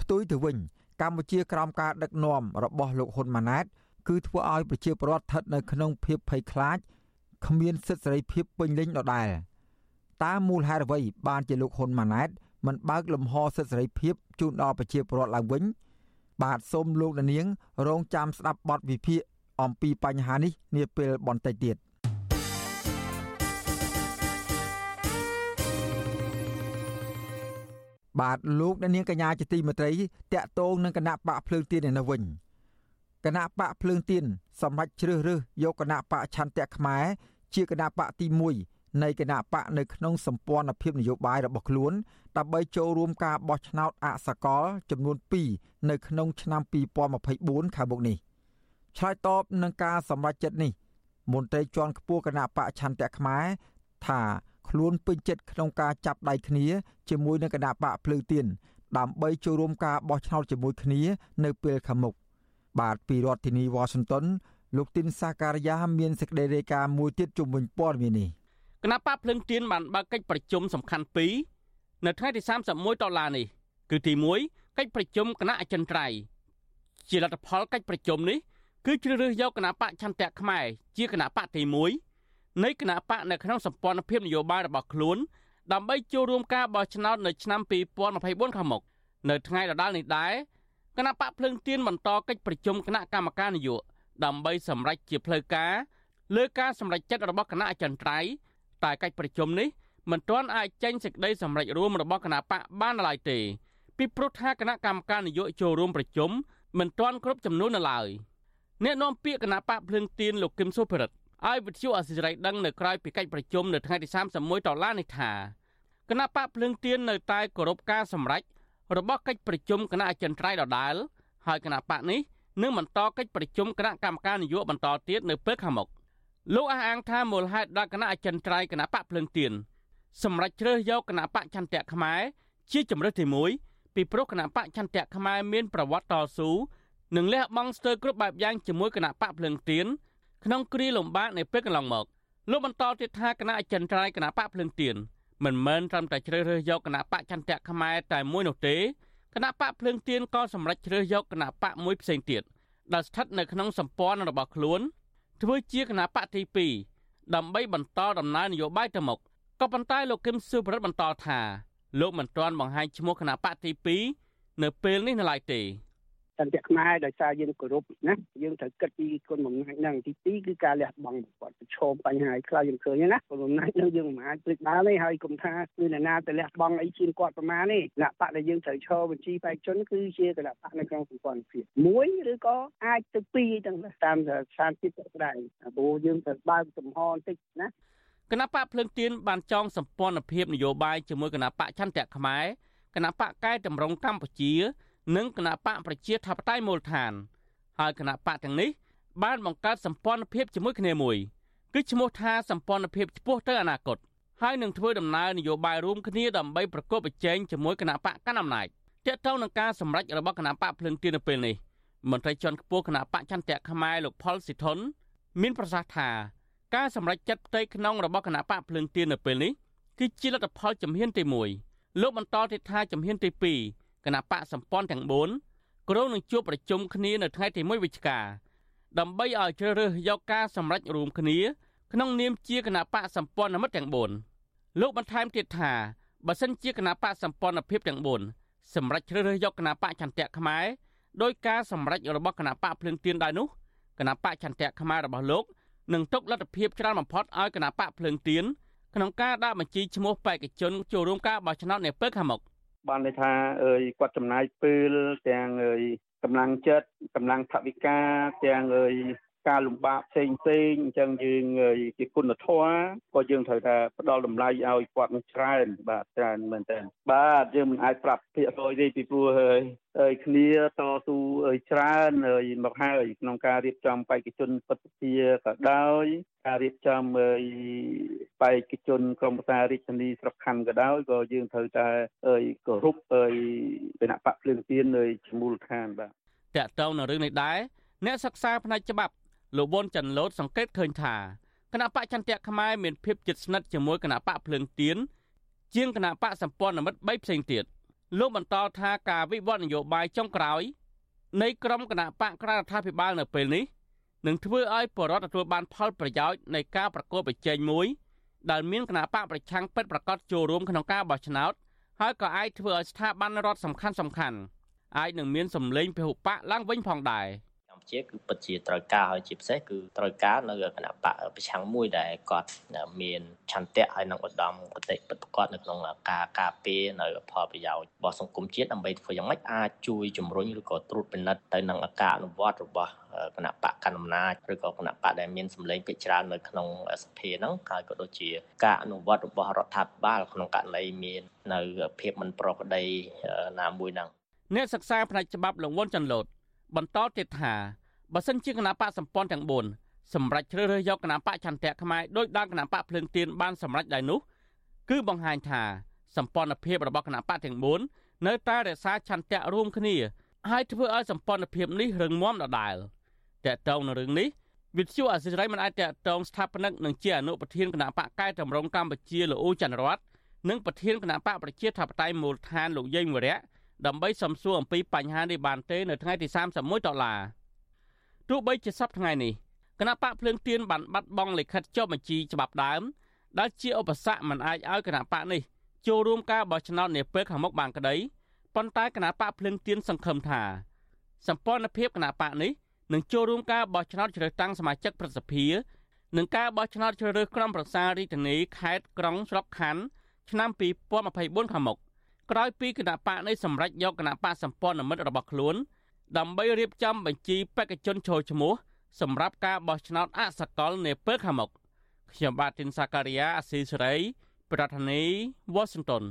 ផ្ទុយទៅវិញកម្ពុជាក្រោមការដឹកនាំរបស់លោកហ៊ុនម៉ាណែតគឺធ្វើឲ្យប្រជាពលរដ្ឋស្ថិតនៅក្នុងភាពភ័យខ្លាចគ្មានសិទ្ធិសេរីភាពពេញលេញដដែលតើមូលហេតុអ្វីបានជាលោកហ៊ុនម៉ាណែតមិនបើកលំហសិទ្ធិសេរីភាពជូនដល់ប្រជាពលរដ្ឋឡើងវិញ បាទសូមលោកនាង រងចាំស្ដាប់បទវិភាគអំពីបញ្ហានេះនាពេលបន្តិចទៀតបាទលោកនាងកញ្ញាជាទីមេត្រីតាក់ទងនឹងគណៈបកភ្លើងទៀននៅវិញគណៈបកភ្លើងទៀនសម្រាប់ជ្រើសរើសយកគណៈបកឆន្ទៈខ្មែរជាគណៈបកទី1 នៃគណៈបកនៅក្នុងសម្ព័ន្ធភាពនយោបាយរបស់ខ្លួនដើម្បីចូលរួមការបោះឆ្នោតអសកលចំនួន2នៅក្នុងឆ្នាំ2024ខាងមុខនេះឆ្លើយតបនឹងការសម្រេចចិត្តនេះមន្ត្រីជាន់ខ្ពស់គណៈបកឆន្ទៈខ្មែរថាខ្លួនពេញចិត្តក្នុងការចាប់ដៃគ្នាជាមួយនឹងគណៈបកភ្លើងទៀនដើម្បីចូលរួមការបោះឆ្នោតជាមួយគ្នានៅពេលខាងមុខបាទពីរដ្ឋធានីវ៉ាស៊ីនតោនលោកទីនសាការីយ៉ាមានសេចក្តីរាយការណ៍មួយទៀតជុំវិញព័ត៌មាននេះ គណៈបកភ្លឹងទៀនបានបើកកិច្ចប្រជុំសំខាន់ពីរនៅថ្ងៃទី31ដុល្លារនេះគឺទី1កិច្ចប្រជុំគណៈអចិន្ត្រៃយ៍ជាលទ្ធផលកិច្ចប្រជុំនេះគឺជ្រើសរើសយកគណៈបកឆន្ទៈខ្មែរជាគណៈបកទី1នៃគណៈបកនៅក្នុងសម្ព័ន្ធភាពនយោបាយរបស់ខ្លួនដើម្បីចូលរួមការបោះឆ្នោតនៅឆ្នាំ2024ខាងមុខនៅថ្ងៃដដែលនេះដែរគណៈបកភ្លើងទៀនបន្តកិច្ចប្រជុំគណៈកម្មការនយោបាយដើម្បីសម្រេចជាផ្លូវការលើការសម្រេចចិត្តរបស់គណៈអចិន្ត្រៃយ៍ តែកិច្ចប្រជុំនេះមិនទាន់អាចចេញសេចក្តីសម្រេចរួមរបស់គណៈបកបានឡើយទេពីព្រោះថាគណៈកម្មការនយោបាយចូលរួមប្រជុំមិនទាន់គ្រប់ចំនួននៅឡើយអ្នកនាំពាក្យគណៈបកភ្លើងទៀនលោកគឹមសុភិរិទ្ធឲ្យវិទ្យុអសិរ័យដឹងនៅក្រៅពីកិច្ចប្រជុំនៅថ្ងៃទី31ដុល្លារនេះថាគណៈបកភ្លើងទៀននៅតែគោរពការសម្រេចរបស់កិច្ចប្រជុំគណៈអចិន្ត្រៃយ៍ដដាលហើយគណៈបកនេះនឹងបន្តកិច្ចប្រជុំគណៈកម្មការនយោបាយបន្តទៀតនៅពេលខាងមុខ លោកអះអាងថាមូលហេតុដែលគណៈអចិន្ត្រៃយ៍គណៈបកភ្លឹងទៀនសម្រាប់ជ្រើសយកគណៈបកចន្ទៈខ្មែរជាជំរើសទី1ពីព្រោះគណៈបកចន្ទៈខ្មែរមានប្រវត្តិតស៊ូនិងលះបង់ស្ទើរគ្រប់បែបយ៉ាងជាមួយគណៈបកភ្លឹងទៀនក្នុងគ្រាលំបាកនៃពេលកន្លងមកលោកបន្តទៀតថាគណៈអចិន្ត្រៃយ៍គណៈបកភ្លឹងទៀនមិនមែនត្រឹមតែជ្រើសរើសយកគណៈបកចន្ទៈខ្មែរតែមួយនោះទេគណៈបកភ្លើងទៀនក៏សម្រេចជ្រើសយកគណៈបកមួយផ្សេងទៀតដែលស្ថិតនៅក្នុងសម្ព័ន្ធរបស់ខ្លួន ធ្វើជាគណៈបកទី2ដើម្បីបន្តដំណើរនយោបាយទៅមុខក៏ប៉ុន្តែលោកគឹមសុប្រិតបន្តថាលោកមិនទាន់បង្ហាញឈ្មោះគណៈបកទី2នៅពេលនេះនៅឡើយទេ សន្តិខ្មែរដោយសារយើងគោរពណាយើងត្រូវគិតពីគុណបំណាច់ហ្នឹងទី2គឺការលះបង់គាត់ប្រឈមបញ្ហាខ្លះយើងឃើញណាគុណបំណាច់ហ្នឹងយើងមិនអាចព្រិចបានទេហើយគុំថាគឺអ្នកណាទៅលះបង់អីជាងគាត់ប្រមាណទេគណៈបកដែលយើងត្រូវឈរបញ្ជីបេក្ខជនគឺជាគណៈបកនៅក្នុងសម្ព័ន្ធភាពមួយឬក៏អាចទៅពីរទាំងតាមស្ថានភាពស្ដែងព្រោះយើងត្រូវបើកចំហបន្តិចណាគណៈបកភ្លើងទៀនបានចងសម្ព័ន្ធភាពនយោបាយជាមួយគណៈបកចន្ទៈខ្មែរគណៈបកកែតម្រង់កម្ពុជា និងគណៈបកប្រជាធិបតេយ្យមូលដ្ឋាន ហើយគណៈបកទាំងនេះបានបង្កើតសម្ព័ន្ធភាពជាមួយគ្នាមួយគឺឈ្មោះថាសម្ព័ន្ធភាពឆ្ពោះទៅអនាគតហើយនឹងធ្វើដំណើរនយោបាយរួមគ្នាដើម្បីប្រកបប្រជែងជាមួយគណៈបកកណ្ដាលអំណាចទាក់ទងនឹងការសម្រេចរបស់គណៈបកភ្លឹងទៀននៅពេលនេះមន្ត្រីជាន់ខ្ពស់គណៈបកចន្ទៈខ្មែរលោកផលសិទ្ធុនមានប្រសាសន៍ថាការសម្រេចចិត្តផ្ទៃក្នុងរបស់គណៈបកភ្លឹងទៀននៅពេលនេះគឺជាលទ្ធផលជំហានទី1លោកបន្តទៀតថាជំហានទី2 គណៈបកសម្ព័ន្ធទាំង4ក្រុងនឹងជួបប្រជុំគ្នានៅថ្ងៃទី1វិច្ឆិកាដើម្បីឲ្យជ្រើសរើសយកការសម្រេចរួមគ្នាក្នុងនាមជាគណៈបកសម្ព័ន្ធមិត្តទាំង4លោកបន្ថែមទៀតថាបើសិនជាគណៈបកសម្ព័ន្ធភាពទាំង4សម្រាប់ជ្រើសរើសយកគណៈបកចន្ទៈខ្មែរដោយការសម្រេចរបស់គណៈបកភ្លឹងទៀនដែរនោះគណៈបកចន្ទៈខ្មែររបស់លោកនឹងទុកលទ្ធភាពច្រើនបំផុតឲ្យគណៈបកភ្លឹងទៀនក្នុងការដាក់បញ្ជីឈ្មោះបេក្ខជនចូលរួមការបោះឆ្នោតនាពេលខាងមុខ បានន័យថាអើយគាត់ចំណាយពេលទាំងអើយកម្លាំងចិត្តកម្លាំងថវិកាទាំងអើយ ការលំបាកផ្សេងផ្សេងអញ្ចឹងយើងជាគុណធម៌ក៏យើងត្រូវថាផ្ដល់តម្លៃឲ្យគាត់នឹងច្រើនបាទច្រើនមែនតើបាទយើងមិនអាចប្រាប់ភាគរយទេពីព្រោះហើយហើយគ្នាតស៊ូច្រើនហើយមកហើយក្នុងការរៀបចំបេក្ខជនពិតជាក៏ដោយការរៀបចំបេក្ខជនក្រុមប្រឹក្សារាជធានីស្រុកខណ្ឌក៏ដោយក៏យើងត្រូវតែគោរពគណៈបកភ្លើងទៀននៅឈ្មោះឋានបាទតកតងនៅរឿងនេះដែរអ្នកសិក្សាផ្នែកច្បាប់ លោកវុនច័ន្ទលូតសង្កេតឃើញថាគណៈបកចន្ទៈខ្មែរមានភាពជិតស្និទ្ធជាមួយគណៈបកភ្លើងទៀនជាងគណៈបកសម្ព័ន្ធមិត្ត3ផ្សេងទៀតលោកបន្តថាការវិវត្តនយោបាយចុងក្រោយនៃក្រុមគណៈបកក្រៅរដ្ឋាភិបាលនៅពេលនេះនឹងធ្វើឲ្យបរដ្ឋទទួលបានផលប្រយោជន៍នៃការប្រកួតប្រជែងមួយដែលមានគណៈបកប្រឆាំងពិតប្រាកដចូលរួមក្នុងការបោះឆ្នោតហើយក៏អាចធ្វើឲ្យស្ថាប័នរដ្ឋសំខាន់សំខាន់អាចនឹងមានសម្លេងពហុបកឡើងវិញផងដែរ។ ជាគឺពិតជាត្រូវការហើយជាពិសេសគឺត្រូវការនៅគណៈបកប្រឆាំងមួយដែលគាត់មានឆន្ទៈហើយនឹងឧត្តមគតិពិតប្រកបនៅក្នុងការការពារនៅផលប្រយោជន៍របស់សង្គមជាតិដើម្បីធ្វើយ៉ាងម៉េចអាចជួយជំរុញឬក៏ត្រួតពិនិត្យទៅនឹងការអនុវត្តរបស់គណៈបកកណ្ដាលអំណាចឬក៏គណៈបកដែលមានសម្លេងពេជ្រច្រើននៅក្នុងសភាហ្នឹងហើយក៏ដូចជាការអនុវត្តរបស់រដ្ឋាភិបាលក្នុងករណីមាននៅភាពមិនប្រក្រតីណាមួយហ្នឹងអ្នកសិក្សាផ្នែកច្បាប់លង្វន់ចន្ទលូត បន្តទៀតថាបើសិនជាគណៈបកសម្ព័ន្ធទាំង4សម្រាប់ជ្រើសរើសយកគណៈបកចន្ទៈខ្មែរដោយដល់គណៈបកភ្លើងទៀនបានសម្រេចដែរនោះគឺបង្ហាញថាសម្ព័ន្ធភាពរបស់គណៈបកទាំង4នៅតែរក្សាឆន្ទៈរួមគ្នាហើយធ្វើឲ្យសម្ព័ន្ធភាពនេះរឹងមាំដដែលតកតងនឹងរឿងនេះវិទ្យុអសិរ័យមិនអាចតកតងស្ថាបនិកនិងជាអនុប្រធានគណៈបកកែតម្រង់កម្ពុជាលោកអូច័ន្ទរតនិងប្រធានគណៈបកប្រជាធិបតេយ្យមូលដ្ឋានលោកយេងវរៈ ដើម្បីសំសួរអំពីបញ្ហានេះបានទេនៅថ្ងៃទី31ដុល្លារទោះបីជាសប្តាហ៍ថ្ងៃនេះគណៈបកភ្លើងទៀនបានបាត់បង់លិខិតចុះបញ្ជីច្បាប់ដើមដែលជាឧបសគ្គមិនអាចឲ្យគណៈបកនេះចូលរួមការបោះឆ្នោតនាពេលខាងមុខបានក្តីប៉ុន្តែគណៈបកភ្លើងទៀនសង្ឃឹមថាសម្ព័ន្ធភាពគណៈបកនេះនឹងចូលរួមការបោះឆ្នោតជ្រើសតាំងសមាជិកប្រសិទ្ធិនិងការបោះឆ្នោតជ្រើសរើសក្រុមប្រឹក្សារាជធានីខេត្តក្រុងស្រុកខណ្ឌឆ្នាំ2024ខាងមុខ ក្រោយពីគណៈបកនេះសម្រេចយកគណៈបកសម្ព័ន្ធមិត្តរបស់ខ្លួនដើម្បីរៀបចំបញ្ជីបេក្ខជនចូលឈ្មោះសម្រាប់ការបោះឆ្នោតអសកលនាពេលខាងមុខខ្ញុំបាទទីនសាការីយ៉ាអស៊ីសេរីប្រធានាធិបតី Washington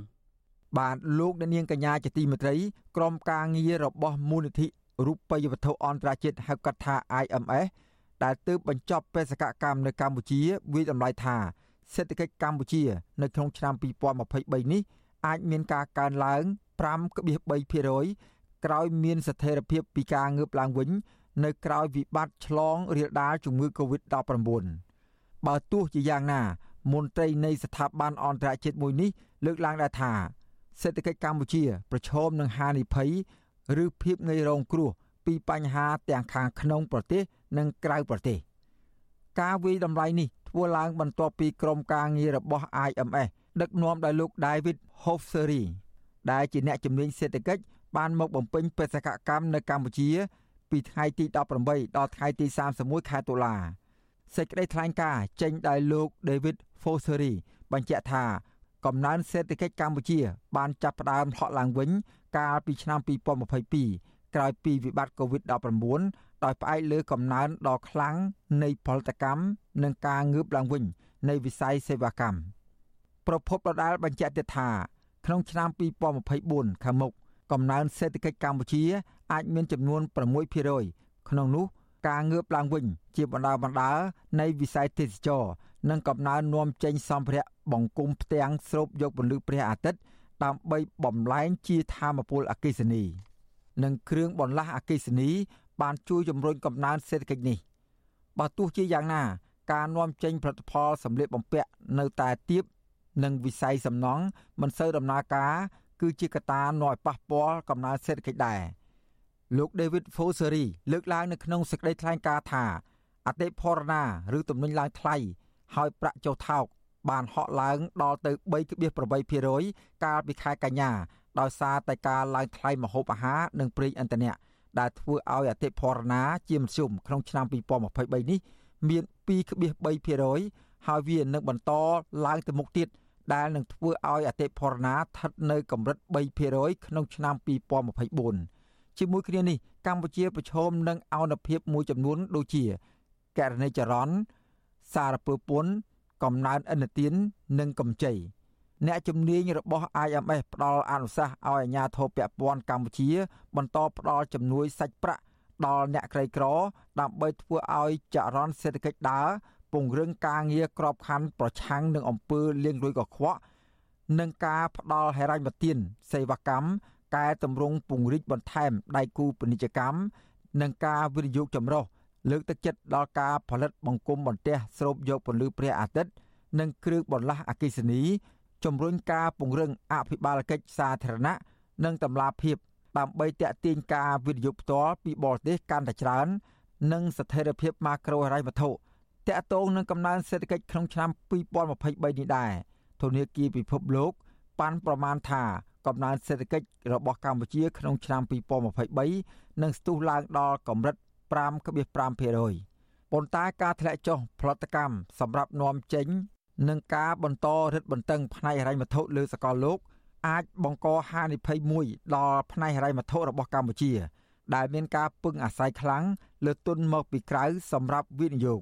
បាទលោកអ្នកនាងកញ្ញាជាទីមេត្រីក្រុមការងាររបស់មូលនិធិរូបិយវត្ថុអន្តរជាតិហៅកាត់ថា IMS ដែលទើបបញ្ចប់បេសកកម្មនៅកម្ពុជាវិយតម្លៃថាសេដ្ឋកិច្ចកម្ពុជា នៅក្នុងឆ្នាំ2023នេះ អាចមានការកើនឡើង5.3%ក្រោយមានស្ថិរភាពពីការងើបឡើងវិញ នៅក្រោយវិបត្តិឆ្លងរាលដាលជំងឺ Covid-19 បើទោះជាយ៉ាងណា មន្ត្រីនៃស្ថាប័នអន្តរជាតិមួយនេះលើកឡើងដែរថា សេដ្ឋកិច្ចកម្ពុជា ប្រឈមនឹងហានិភ័យឬភាពងាយរងគ្រោះពីបញ្ហាទាំងខាងក្នុងប្រទេសនិងក្រៅប្រទេស ការវិយតម្លៃនេះធ្វើឡើងបន្ទាប់ពីក្រុមការងាររបស់ IMF ដឹកនាំដោយលោក David Hofseri ដែលជាអ្នកជំនាញសេដ្ឋកិច្ចបានមកបំពេញបេសកកម្មនៅកម្ពុជា ពីថ្ងៃទី18ដល់ថ្ងៃទី31ខែតុលាសេចក្តីថ្លែងការណ៍ចេញដោយលោក David Fosseri បញ្ជាក់ថាកំណើនសេដ្ឋកិច្ចកម្ពុជា បានចាប់ផ្ដើមហក់ឡើងវិញ កាលពីឆ្នាំ2022ក្រោយពីវិបត្តិ COVID-19 ដោយផ្អែកលើកំណើនដ៏ខ្លាំងនៃផលិតកម្មនិងការងើបឡើងវិញនៃវិស័យសេវាកម្ម ប្រពន្ធដដាលបញ្ជាក់ទៀតថាក្នុងឆ្នាំ2024ខាងមុខកំណើនសេដ្ឋកិច្ចកម្ពុជាអាចមានចំនួន6%ក្នុងនោះការងើបឡើងវិញជាបណ្ដាបណ្ដានៃវិស័យទេសចរនិងកំណើននាំចេញសម្ភារៈបង្គំផ្ទាំងស្រូបយកពន្លឺព្រះអាទិត្យដើម្បីបំលែងជាធម្មពលអគ្គិសនីនិងគ្រឿងបន្លាស់អគ្គិសនី បានជួយជំរុញកំណើនសេដ្ឋកិច្ចនេះបើទោះជាយ៉ាងណា ការនាំចេញផលិតផលសម្លៀកបំពាក់នៅតែទាប និងវិស័យសំណង់មិនសូវដំណើរការគឺជាកត្តានាំឲ្យប៉ះពាល់កំណើនសេដ្ឋកិច្ចដែរលោក David Fosseri លើកឡើងនៅក្នុងសេចក្តីថ្លែងការណ៍ថាអតិផរណាឬទំនិញឡើងថ្លៃហើយប្រាក់ចុះថោកបានហក់ឡើងដល់ទៅ3.8%កាលពីខែកញ្ញាដោយសារតែការឡើងថ្លៃម្ហូបអាហារនិងប្រេងឥន្ធនៈដែលធ្វើឲ្យអតិផរណាជាមធ្យមក្នុងឆ្នាំ2023នេះមាន2.3%ហើយវានឹងបន្តឡើងទៅមុខទៀត ដែលនឹងធ្វើឲ្យអតិផរណាស្ថិតនៅកម្រិត3%ក្នុងឆ្នាំ2024ជាមួយគ្នានេះកម្ពុជាប្រឈមនឹងអនុភាពមួយចំនួនដូចជាករណីចរន្តសារពើពន្ធកំណើនឥណទាននិងកម្ចីអ្នកជំនាញរបស់ IMF ផ្ដល់អនុសាសន៍ឲ្យអាជ្ញាធរពាក់ព័ន្ធកម្ពុជា បន្តផ្ដល់ជំនួយសាច់ប្រាក់ដល់អ្នកក្រីក្រ ដើម្បីធ្វើឲ្យចរន្តសេដ្ឋកិច្ចដើរ ពង្រឹងការងារក្របខ័ណ្ឌប្រឆាំងនឹងអំពើលាងលុយកខ្វក់និងការផ្ដល់ហិរញ្ញប្បទានសេវាកម្មកែតម្រង់ពង្រីកបន្ថែមដៃគូពាណិជ្ជកម្មនិងការវិនិយោគចម្រុះលើកទឹកចិត្តដល់ការផលិតបង្គំបន្ទះស្រូបយកពន្លឺព្រះអាទិត្យនិងគ្រឿងបន្លាស់អគ្គិសនីជំរុញការពង្រឹងអភិបាលកិច្ចសាធារណៈនិងតម្លាភាពដើម្បីទាក់ទាញការវិនិយោគផ្ទាល់ពីបរទេសកាន់តែច្រើន និងស្ថិរភាពម៉ាក្រូហិរញ្ញវត្ថុ តាក់ទងនឹងកំណើនសេដ្ឋកិច្ចក្នុងឆ្នាំ2023នេះដែរធនាគារពិភពលោកប៉ាន់ប្រមាណថាកំណើនសេដ្ឋកិច្ចរបស់កម្ពុជាក្នុងឆ្នាំ2023នឹងស្ទុះឡើងដល់កម្រិត5.5%ប៉ុន្តែការធ្លាក់ចុះផលិតកម្មសម្រាប់នាំចេញ និងការបន្តរឹតបន្តឹងផ្នែកហិរញ្ញវត្ថុលើសកលលោក អាចបង្កហានិភ័យមួយដល់ផ្នែកហិរញ្ញវត្ថុរបស់កម្ពុជា ដែលមានការពឹងអាស្រ័យខ្លាំងលើទុនមកពីក្រៅសម្រាប់វិនិយោគ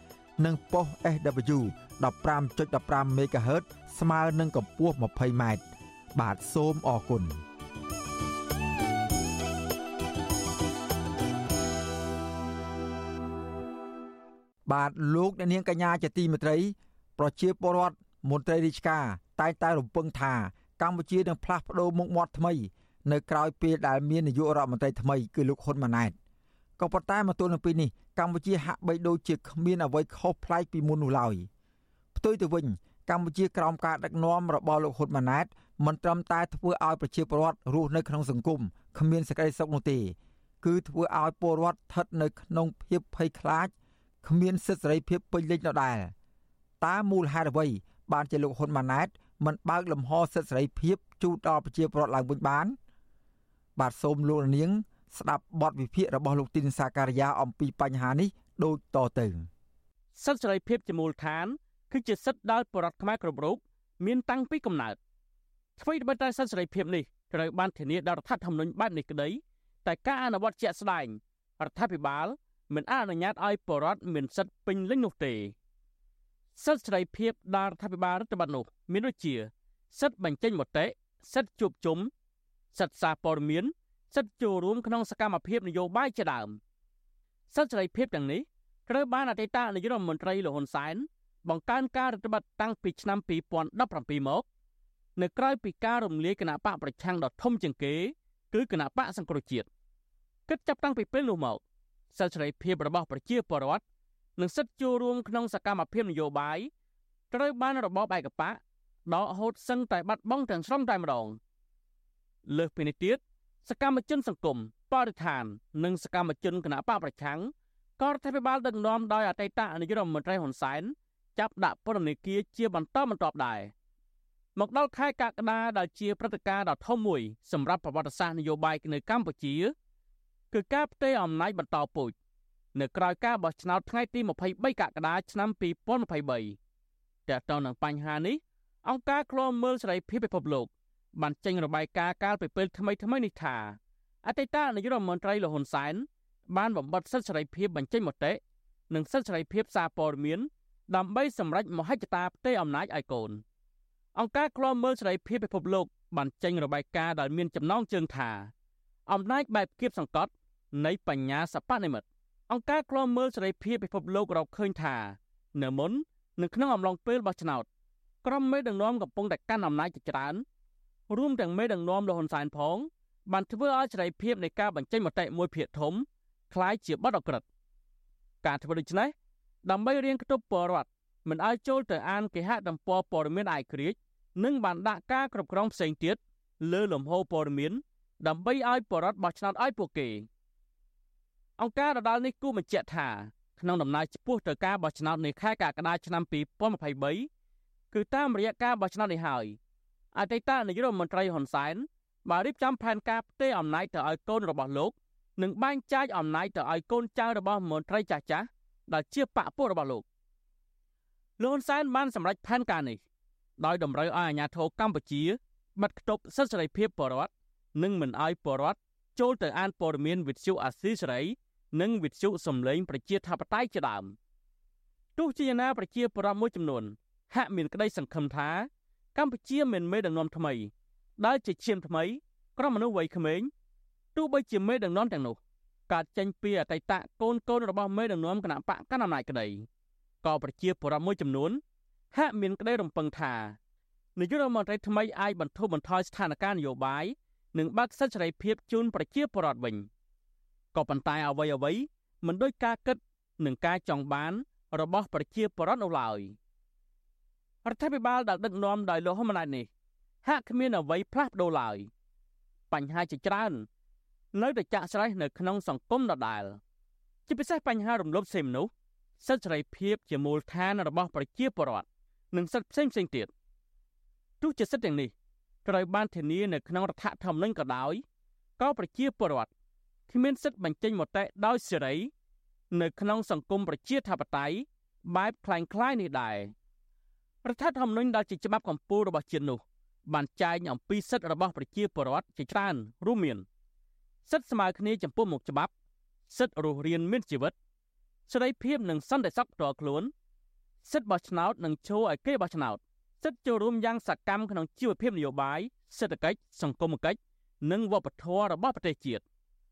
និងប៉ុស SW 15.15 MHz ស្មើនឹងកម្ពស់ 20m បាទសូមអរគុណបាទលោកអ្នកនាងកញ្ញាជាទីមេត្រី ប្រជាពលរដ្ឋមន្ត្រីរាជការតែងតែរំពឹងថាកម្ពុជានឹងផ្លាស់ប្ដូរមុខមាត់ថ្មី នៅក្រៅពេលដែលមាននាយករដ្ឋមន្ត្រីថ្មីគឺលោកហ៊ុនម៉ាណែត ក៏ប៉ុន្តែមកទល់នឹងពេលនេះកម្ពុជាហាក់បីដូចជាគ្មានអ្វីខុសប្លែកពីមុននោះឡើយផ្ទុយទៅវិញកម្ពុជាក្រោមការដឹកនាំរបស់លោកហ៊ុនម៉ាណែតមិនត្រឹមតែធ្វើឲ្យប្រជាពលរដ្ឋរស់នៅក្នុងសង្គមគ្មានសេចក្តីសុខនោះទេ គឺធ្វើឲ្យពលរដ្ឋស្ថិតនៅក្នុងភាពភ័យខ្លាចគ្មានសិទ្ធិសេរីភាពពេញលេញដដែលតើមូលហេតុអ្វី បានជាលោកហ៊ុនម៉ាណែតមិនបើកលំហសិទ្ធិសេរីភាពជូនដល់ប្រជាពលរដ្ឋឡើងវិញបាន បាទសូមលោកនាង ស្ដាប់បទវិភាគរបស់លោកទីនសាការីយ៉ាអំពីបញ្ហានេះដូចតទៅសិទ្ធិសេរីភាពជាមូលដ្ឋានគឺជាសិទ្ធិដែលប្រជាខ្មែរគ្រប់រូបមានតាំងពីកំណើតអ្វីដែលតែសិទ្ធិសេរីភាពនេះត្រូវបានធានាដោយរដ្ឋធម្មនុញ្ញបែបនេះក្តីតែការអនុវត្តជាក់ស្ដែងរដ្ឋាភិបាលមិនអនុញ្ញាតឲ្យបរដ្ឋមានសិទ្ធិពេញលេញនោះទេសិទ្ធិសេរីភាពដែលរដ្ឋាភិបាលរដ្ឋបတ်នោះមានដូចជាសិទ្ធិបញ្ចេញមតិសិទ្ធិជួបជុំសិទ្ធិសារព័ត៌មាន សិទ្ធិចូលរួមក្នុងសកម្មភាពនយោបាយជាដើមសិទ្ធិសេរីភាពទាំងនេះត្រូវបានអតីតនាយករដ្ឋមន្ត្រីលហ៊ុនសែនបង្កើនការរដ្ឋបတ်តាំងពីឆ្នាំ2017មកនៅក្រៅពីការរំលាយគណៈបកប្រឆាំងដ៏ធំជាងគេ គឺគណៈបកសង្គ្រោះជាតិគិតចាប់តាំងពីពេលនោះមកសិទ្ធិសេរីភាពរបស់ប្រជាពលរដ្ឋនិងសិទ្ធិចូលរួមក្នុងសកម្មភាពនយោបាយត្រូវបានរបបឯកបកដកហូតសឹងតែបាត់បង់ទាំងស្រុងតែម្ដងលើសពីនេះទៀត សកម្មជនសង្គមបរិស្ថាន និងសកម្មជនគណៈបកប្រឆាំងក៏រដ្ឋាភិបាលដឹកនាំដោយអតីតនាយករដ្ឋមន្ត្រីហ៊ុនសែនចាប់ដាក់ពន្ធនាគារជាបន្តបន្ទាប់ដែរមកដល់ខែកក្កដាដែលជាព្រឹត្តិការណ៍ដ៏ធំមួយសម្រាប់ប្រវត្តិសាស្ត្រនយោបាយនៅកម្ពុជាគឺការផ្ទេរអំណាចបន្តពូជនៅក្រៅការបោះឆ្នោតថ្ងៃទី23កក្កដាឆ្នាំ2023តើតើនឹងបញ្ហានេះអង្គការឃ្លាំមើលសេរីភាពពិភពលោក បានចេញរបាយការណ៍កាលពីពេលថ្មីថ្មីនេះថាអតីតនាយករដ្ឋមន្ត្រីលហ៊ុនសែនបានបំបត្តិសិទ្ធិសេរីភាពបញ្ចេញមតិនិងសិទ្ធិសេរីភាពសារព័ត៌មានដើម្បីសម្រេចមហិច្ឆតាផ្ទេរអំណាចឲ្យកូនអង្គការឃ្លាំមើលសេរីភាពពិភពលោកបានចេញរបាយការណ៍ដែលមានចំណងជើងថាអំណាចបែបគៀបសង្កត់នៃបញ្ញាសបនិមិត្តអង្គការឃ្លាំមើលសេរីភាពពិភពលោករកឃើញថានៅមុននៅក្នុងអំឡុងពេលបោះឆ្នោតក្រុមមេដឹកនាំកំពុងតែកាន់អំណាចជាច្រើន រួមទាំងមេដឹកនាំលហ៊ុនសែនផង បានធ្វើឲ្យសេរីភាពនៃការបញ្ចេញមតិមួយភាគធំคล้ายជាបទអក្រិតការធ្វើដូច្នេះដើម្បីរៀងគប់ពលរដ្ឋមិនឲ្យចូលទៅអានគេហទំព័រព័ត៌មានអាយក្រិចនិងបានដាក់ការគ្រប់គ្រងផ្សេងទៀតលើលំហព័ត៌មានដើម្បីឲ្យពលរដ្ឋបោះឆ្នោតឲ្យពួកគេអង្គការដដាលនេះគូបញ្ជាក់ថាក្នុងដំណើរចំពោះទៅការបោះឆ្នោតនៅខែកក្កដាឆ្នាំ2023គឺតាមរយៈការបោះឆ្នោតនេះហើយ អតីតនាយករដ្ឋមន្ត្រីហ៊ុនសែនបានរៀបចំផែនការផ្ទេរអំណាចទៅឲ្យកូនរបស់លោកនិងបែងចែកអំណាចទៅឲ្យកូនចៅរបស់មន្ត្រីចាស់ចាស់ដែលជាបកពួករបស់លោកលោកហ៊ុនសែនបានសម្រេចផែនការនេះដោយតម្រូវឲ្យអាជ្ញាធរកម្ពុជាបិទគប់សិទ្ធិសេរីភាពបរិវត្តនិងមិនឲ្យបរិវត្តចូលទៅអានព័ត៌មានវិទ្យុអាស៊ីសេរីនិងវិទ្យុសំឡេងប្រជាធិបតេយ្យជាដើមទោះជាយ៉ាងណាប្រជាពលរដ្ឋមួយចំនួនហាក់មានក្តីសង្ឃឹមថា កម្ពុជាមានមេដឹកនាំថ្មីដែលជាឈាមថ្មីក្រុមមនុស្សវ័យក្មេងទោះបីជាមេដឹកនាំទាំងនោះកើតចេញពីអតីតកូនកូនរបស់មេដឹកនាំគណៈបកកណ្ដាលអំណាចក្តីក៏ប្រជាពលរដ្ឋមួយចំនួនហាក់មានក្តីរំពឹងថានាយករដ្ឋមន្ត្រីថ្មីអាចបន្ធូរបន្ថយស្ថានភាពនយោបាយនិងបើកសិទ្ធិសេរីភាពជូនប្រជាពលរដ្ឋវិញក៏ប៉ុន្តែអ្វីអ្វីមិនដូចការគិតនិងការចង់បានរបស់ប្រជាពលរដ្ឋនោះឡើយ រដ្ឋាភិបាលដែលដឹកនាំដោយលោកហ៊ុនម៉ាណែតនេះហាក់គ្មានអ្វីផ្លាស់ប្ដូរឡើយបញ្ហាជាច្រើននៅតែចាក់ស្រេះនៅក្នុងសង្គមដដែលជាពិសេសបញ្ហារំលោភសិទ្ធិមនុស្សសិទ្ធិសេរីភាពជាមូលដ្ឋានរបស់ប្រជាពលរដ្ឋនិងសិទ្ធិផ្សេងផ្សេងទៀតទោះជាសិទ្ធិទាំងនេះត្រូវបានធានានៅក្នុងរដ្ឋធម្មនុញ្ញក៏ដោយក៏ប្រជាពលរដ្ឋគ្មានសិទ្ធិបញ្ចេញមតិដោយសេរីនៅក្នុងសង្គមប្រជាធិបតេយ្យបែបคล้ายៗនេះដែរ រដ្ឋធម្មនុញ្ញដែលជាច្បាប់កម្ពុជារបស់ជាតិនោះបានចែងអំពីសិទ្ធិរបស់ប្រជាពលរដ្ឋជាច្រើនរួមមានសិទ្ធិស្មើគ្នាចំពោះមុខច្បាប់ សិទ្ធិរស់រានមានជីវិតសេរីភាពនិងសន្តិសុខផ្ទាល់ខ្លួន សិទ្ធិបោះឆ្នោតនិងចូលឲ្យគេបោះឆ្នោតសិទ្ធិចូលរួមយ៉ាងសកម្មក្នុងជីវភាពនយោបាយសេដ្ឋកិច្ចសង្គមគិច្ចនិងវប្បធម៌របស់ប្រទេសជាតិ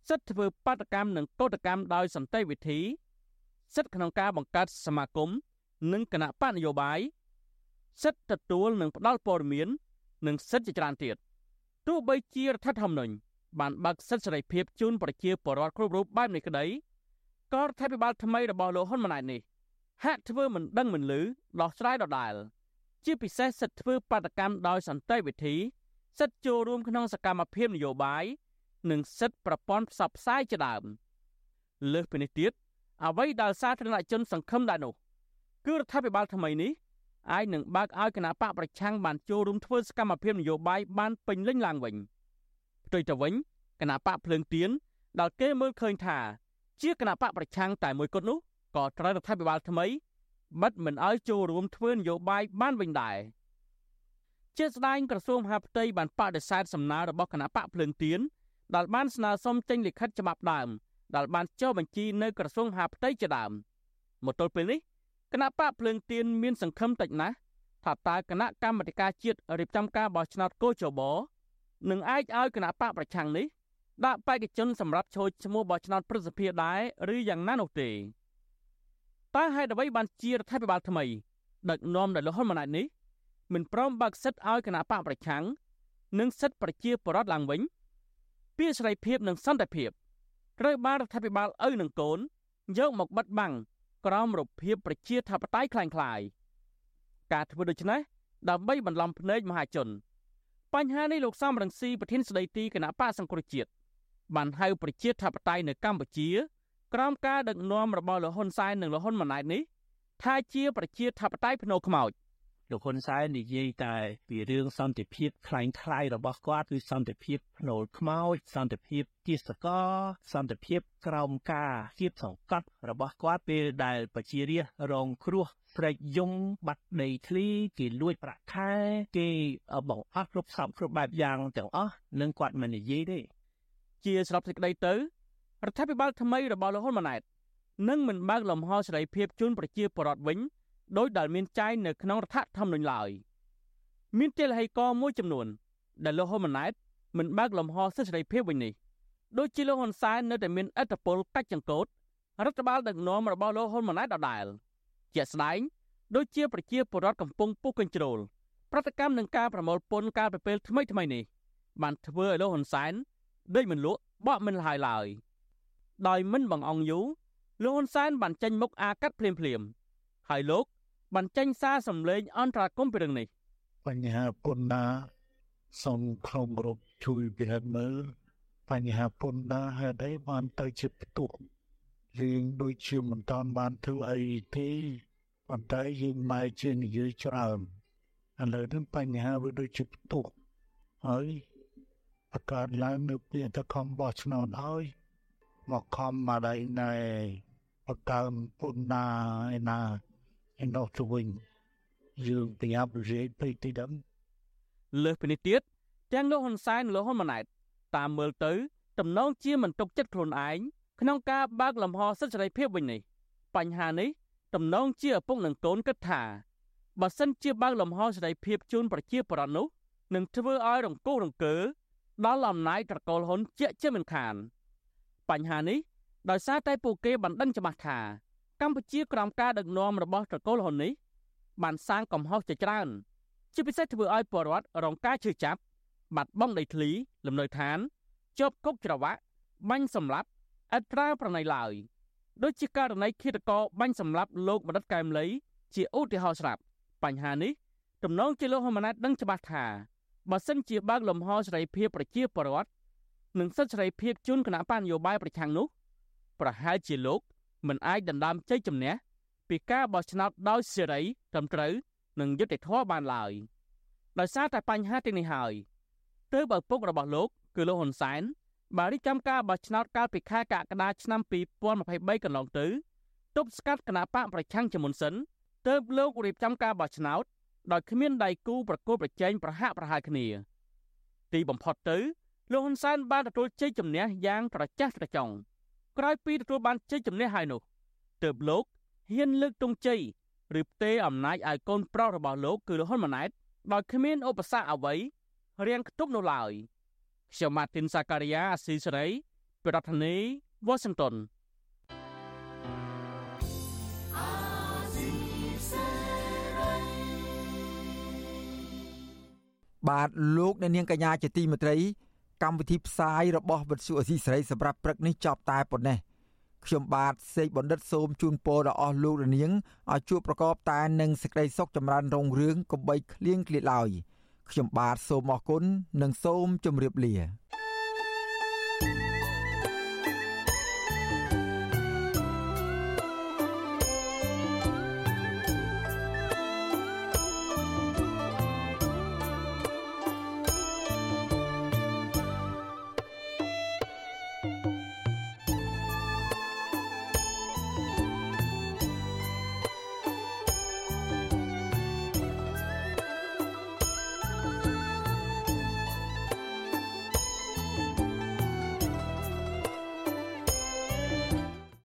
សិទ្ធិធ្វើបាតកម្មនិងកោតកម្មដោយសន្តិវិធីសិទ្ធិក្នុងការបង្កើតសមាគមនិងគណៈបកនយោបាយ សិទ្ធិទទួលនិងផ្ដល់ព័ត៌មាន និងសិទ្ធិជាច្រើនទៀតទោះបីជារដ្ឋធម្មនុញ្ញបានបើកសិទ្ធិសេរីភាពជូនប្រជាពលរដ្ឋគ្រប់រូបបែបនេះក្តីក៏រដ្ឋាភិបាលថ្មីរបស់លោកហ៊ុនម៉ាណែតនេះហាក់ធ្វើមិនដឹងមិនឮដោះស្រាយដដែលជាពិសេសសិទ្ធិធ្វើបាតកម្មដោយសន្តិវិធីសិទ្ធិចូលរួមក្នុងសកម្មភាពនយោបាយនិងសិទ្ធិប្រព័ន្ធផ្សព្វផ្សាយជាដើមលើសពីនេះទៀតអ្វីដែលសាធារណជនសង្ឃឹមដែរនោះគឺរដ្ឋាភិបាលថ្មីនេះ អាចនឹងបើកឲ្យគណៈបកប្រឆាំងបានចូលរួមធ្វើសកម្មភាពនយោបាយបានពេញលេញឡើងវិញផ្ទុយទៅវិញគណៈបកភ្លើងទៀនដែលគេមើលឃើញថាជាគណៈបកប្រឆាំងតែមួយគត់នោះក៏ត្រូវរដ្ឋាភិបាលថ្មីបិទមិនឲ្យចូលរួមធ្វើនយោបាយបានវិញដែរជាស្ដែងក្រសួងមហាផ្ទៃបានបដិសេធសំណើរបស់គណៈបកភ្លើងទៀនដែលបានស្នើសុំចេញលិខិតច្បាប់ដើមដែលបានចុះបញ្ជីនៅក្រសួងមហាផ្ទៃជាដើមមកទល់ពេលនេះ គណៈបកភ្លើងទៀនមានសង្ឃឹមតិចណាស់ថាតើគណៈកម្មាធិការជាតិរៀបចំការបោះឆ្នោតកោជបនឹងអាចឲ្យគណៈបកប្រឆាំងនេះដាក់បេក្ខជនសម្រាប់ចូលឈ្មោះបោះឆ្នោតប្រសិទ្ធភាពដែរឬយ៉ាងណានោះទេតើហេតុអ្វីបានជារដ្ឋាភិបាលថ្មីដឹកនាំដោយលោកហ៊ុនម៉ាណែតនេះមិនព្រមបើកសិទ្ធឲ្យគណៈបកប្រឆាំងនិងសិទ្ធិប្រជាពលរដ្ឋឡើងវិញពាក្យសេរីភាពនិងសន្តិភាពត្រូវបានរដ្ឋាភិបាលឪនឹងកូនយកមកបិទបាំង ក្រោមរបៀបប្រជាធិបតេយ្យคล้ายៗការធ្វើដូច្នេះដើម្បីបន្លំភ្នែកមហាជន បញ្ហានេះលោកសំរងស៊ីប្រធានស្ដីទីគណៈបកសង្គ្រោះជាតិបានហៅប្រជាធិបតេយ្យនៅកម្ពុជា ក្រោមការដឹកនាំរបស់លោកហ៊ុនសែននិងលោកហ៊ុនម៉ាណែតនេះថាជាប្រជាធិបតេយ្យភ្នោខ្មោច លោកហ៊ុនសែននិយាយតែពីរឿងសន្តិភាពคล้ายคล้ายរបស់គាត់គឺសន្តិភាពភ្នូលខ្មោចសន្តិភាពទាសកលសន្តិភាពក្រោមការគៀបសង្កត់របស់គាត់ពេលដែលប្រជារាស្ត្ររងគ្រោះស្រែកយំបាត់ដីធ្លីគេលួចប្រាក់ខែគេបង្អស់គ្រប់សពគ្រប់បែបយ៉ាងទាំងអស់នឹងគាត់មិននិយាយទេជាស្របសេចក្តីទៅរដ្ឋាភិបាលថ្មីរបស់លោកហ៊ុនម៉ាណែតនឹងមិនបើកលំហសេរីភាពជូនប្រជាពលរដ្ឋវិញ ដោយដែលមានចែងនៅក្នុងរដ្ឋធម្មនុញ្ញឡើយមានទិលហេកមួយចំនួន ដែលលោកហ៊ុនម៉ាណែតមិនបើកលំហសិទ្ធិសេរីភាពវិញនេះដូចជាលោកហ៊ុនសែននៅតែមានអធិបុលកាច់ចង្កូតរដ្ឋបាលដឹកនាំរបស់លោកហ៊ុនម៉ាណែតដដែលជាក់ស្ដែងដូចជាប្រជាពលរដ្ឋកំពុងពុះកញ្ជ្រោលប្រតិកម្មនឹងការប្រមូលពន្ធកាលពីពេលថ្មីថ្មីនេះបានធ្វើឲ្យលោកហ៊ុនសែនដេកមិនលក់បកមិនលហើយឡើយដោយមិនបងអង្គយូរលោកហ៊ុនសែនបានចេញមុខអាកាត់ភ្លាមភ្លាមហើយលោក បានចេញសារសម្លេងអន្តរាគមពីរឿងនេះបញ្ហាពន្ធដារសូមក្រុមរົບជួយពិនិត្យមើលបញ្ហាពន្ធដារហេតុអីបានទៅជាផ្ទុះយើងដូចជាមិនតាន់បានធ្វើអីទេប៉ុន្តែយើងមកជានិយាយច្រើនឥឡូវនេះបញ្ហាវាដូចជាផ្ទុះហើយប្រកាសឡើងនៅពេលទៅខំបោះឆ្នោតហើយមកខំមកដៃណែបកើមពុនណាឯណា ឯនោះទៅវិញយើងប្រញាប់រេទៅទីដំលើសពីនេះទៀតទាំងលោកហ៊ុនសែនលោកហ៊ុនម៉ាណែតតាមមើលទៅតំណងជាមិនទុកចិត្តខ្លួនឯងក្នុងការបើកលំហសិទ្ធិសេរីភាពវិញនេះបញ្ហានេះតំណងជាឪពុកនិងកូនគិតថាបើសិនជាបើកលំហសេរីភាពជូនប្រជាពលរដ្ឋនោះនឹងធ្វើឲ្យរង្គោះរង្គើដល់អំណាចត្រកូលហ៊ុនជាជាមិនខាន បញ្ហានេះដោយសារតែពួកគេបានដឹងច្បាស់ថា កម្ពុជាក្រោមការដឹកនាំរបស់ត្រកូលហ៊ុននេះបានសាងកំហុសជាច្រើន ជាពិសេសធ្វើឲ្យពលរដ្ឋរងការឈឺចាប់ បាត់បង់ដីធ្លី លំនៅឋានជាប់គុកច្រវាក់បាញ់សម្លាប់អត្រាប្រណីឡើយដូចជាករណីឃាតករបាញ់សម្លាប់លោកបណ្ឌិតកែមលីជាឧទាហរណ៍ស្រាប់បញ្ហានេះទំនងជាលោកហ៊ុនម៉ាណែតដឹងច្បាស់ថាបើសិនជាបើកលំហសេរីភាពប្រជាពលរដ្ឋនិងសិទ្ធិសេរីភាពជូនគណៈបញ្ញោបាយប្រឆាំងនោះប្រហែលជាលោក មិនអាចដណ្ដើមជ័យជំនះពីការបោះឆ្នោតដោយសេរីត្រឹមត្រូវនិងយុត្តិធម៌បានឡើយដោយសារតែបញ្ហាទាំងនេះហើយទើបឪពុករបស់លោកគឺលោកហ៊ុនសែនបានរៀបចំការបោះឆ្នោតកាលពីខែកក្កដាឆ្នាំ2023កន្លងទៅទប់ស្កាត់គណៈបកប្រឆាំងជាមុនសិនទើបលោករៀបចំការបោះឆ្នោតដោយគ្មានដៃគូប្រកួតប្រជែងប្រហាក់ប្រហែលគ្នា ទីបំផុតទៅលោកហ៊ុនសែនបានទទួលជ័យជំនះយ៉ាងត្រចះត្រចង់ ក្រោយពីទទួលបានជ័យជំនះហើយនោះទើបលោកហ៊ានលើកទង់ជ័យឬផ្ទេរអំណាចឲ្យកូនប្រុសរបស់លោកគឺលោកហ៊ុនម៉ាណែតដោយគ្មានឧបសគ្គអ្វីរៀងខ្ទប់នោះឡើយខ្ញុំម៉ាទីនសាការីយ៉ាអស៊ីសេរីប្រធានាធិបតី Washington បាទលោកអ្នកនាងកញ្ញាជាទីមេត្រី កម្មវិធីផ្សាយរបស់វិទ្យុអសីសេរីសម្រាប់ព្រឹកនេះចប់តែប៉ុណ្ណេះខ្ញុំបាទសេកបណ្ឌិតសូមជូនពរដល់អស់លោកអ្នកនាងឲ្យជួបប្រកបតែនឹងសេចក្តីសុខចម្រើនរុងរឿងកុំបីឃ្លៀងឃ្លាតឡើយខ្ញុំបាទសូមអរគុណនិងសូមជម្រាបលា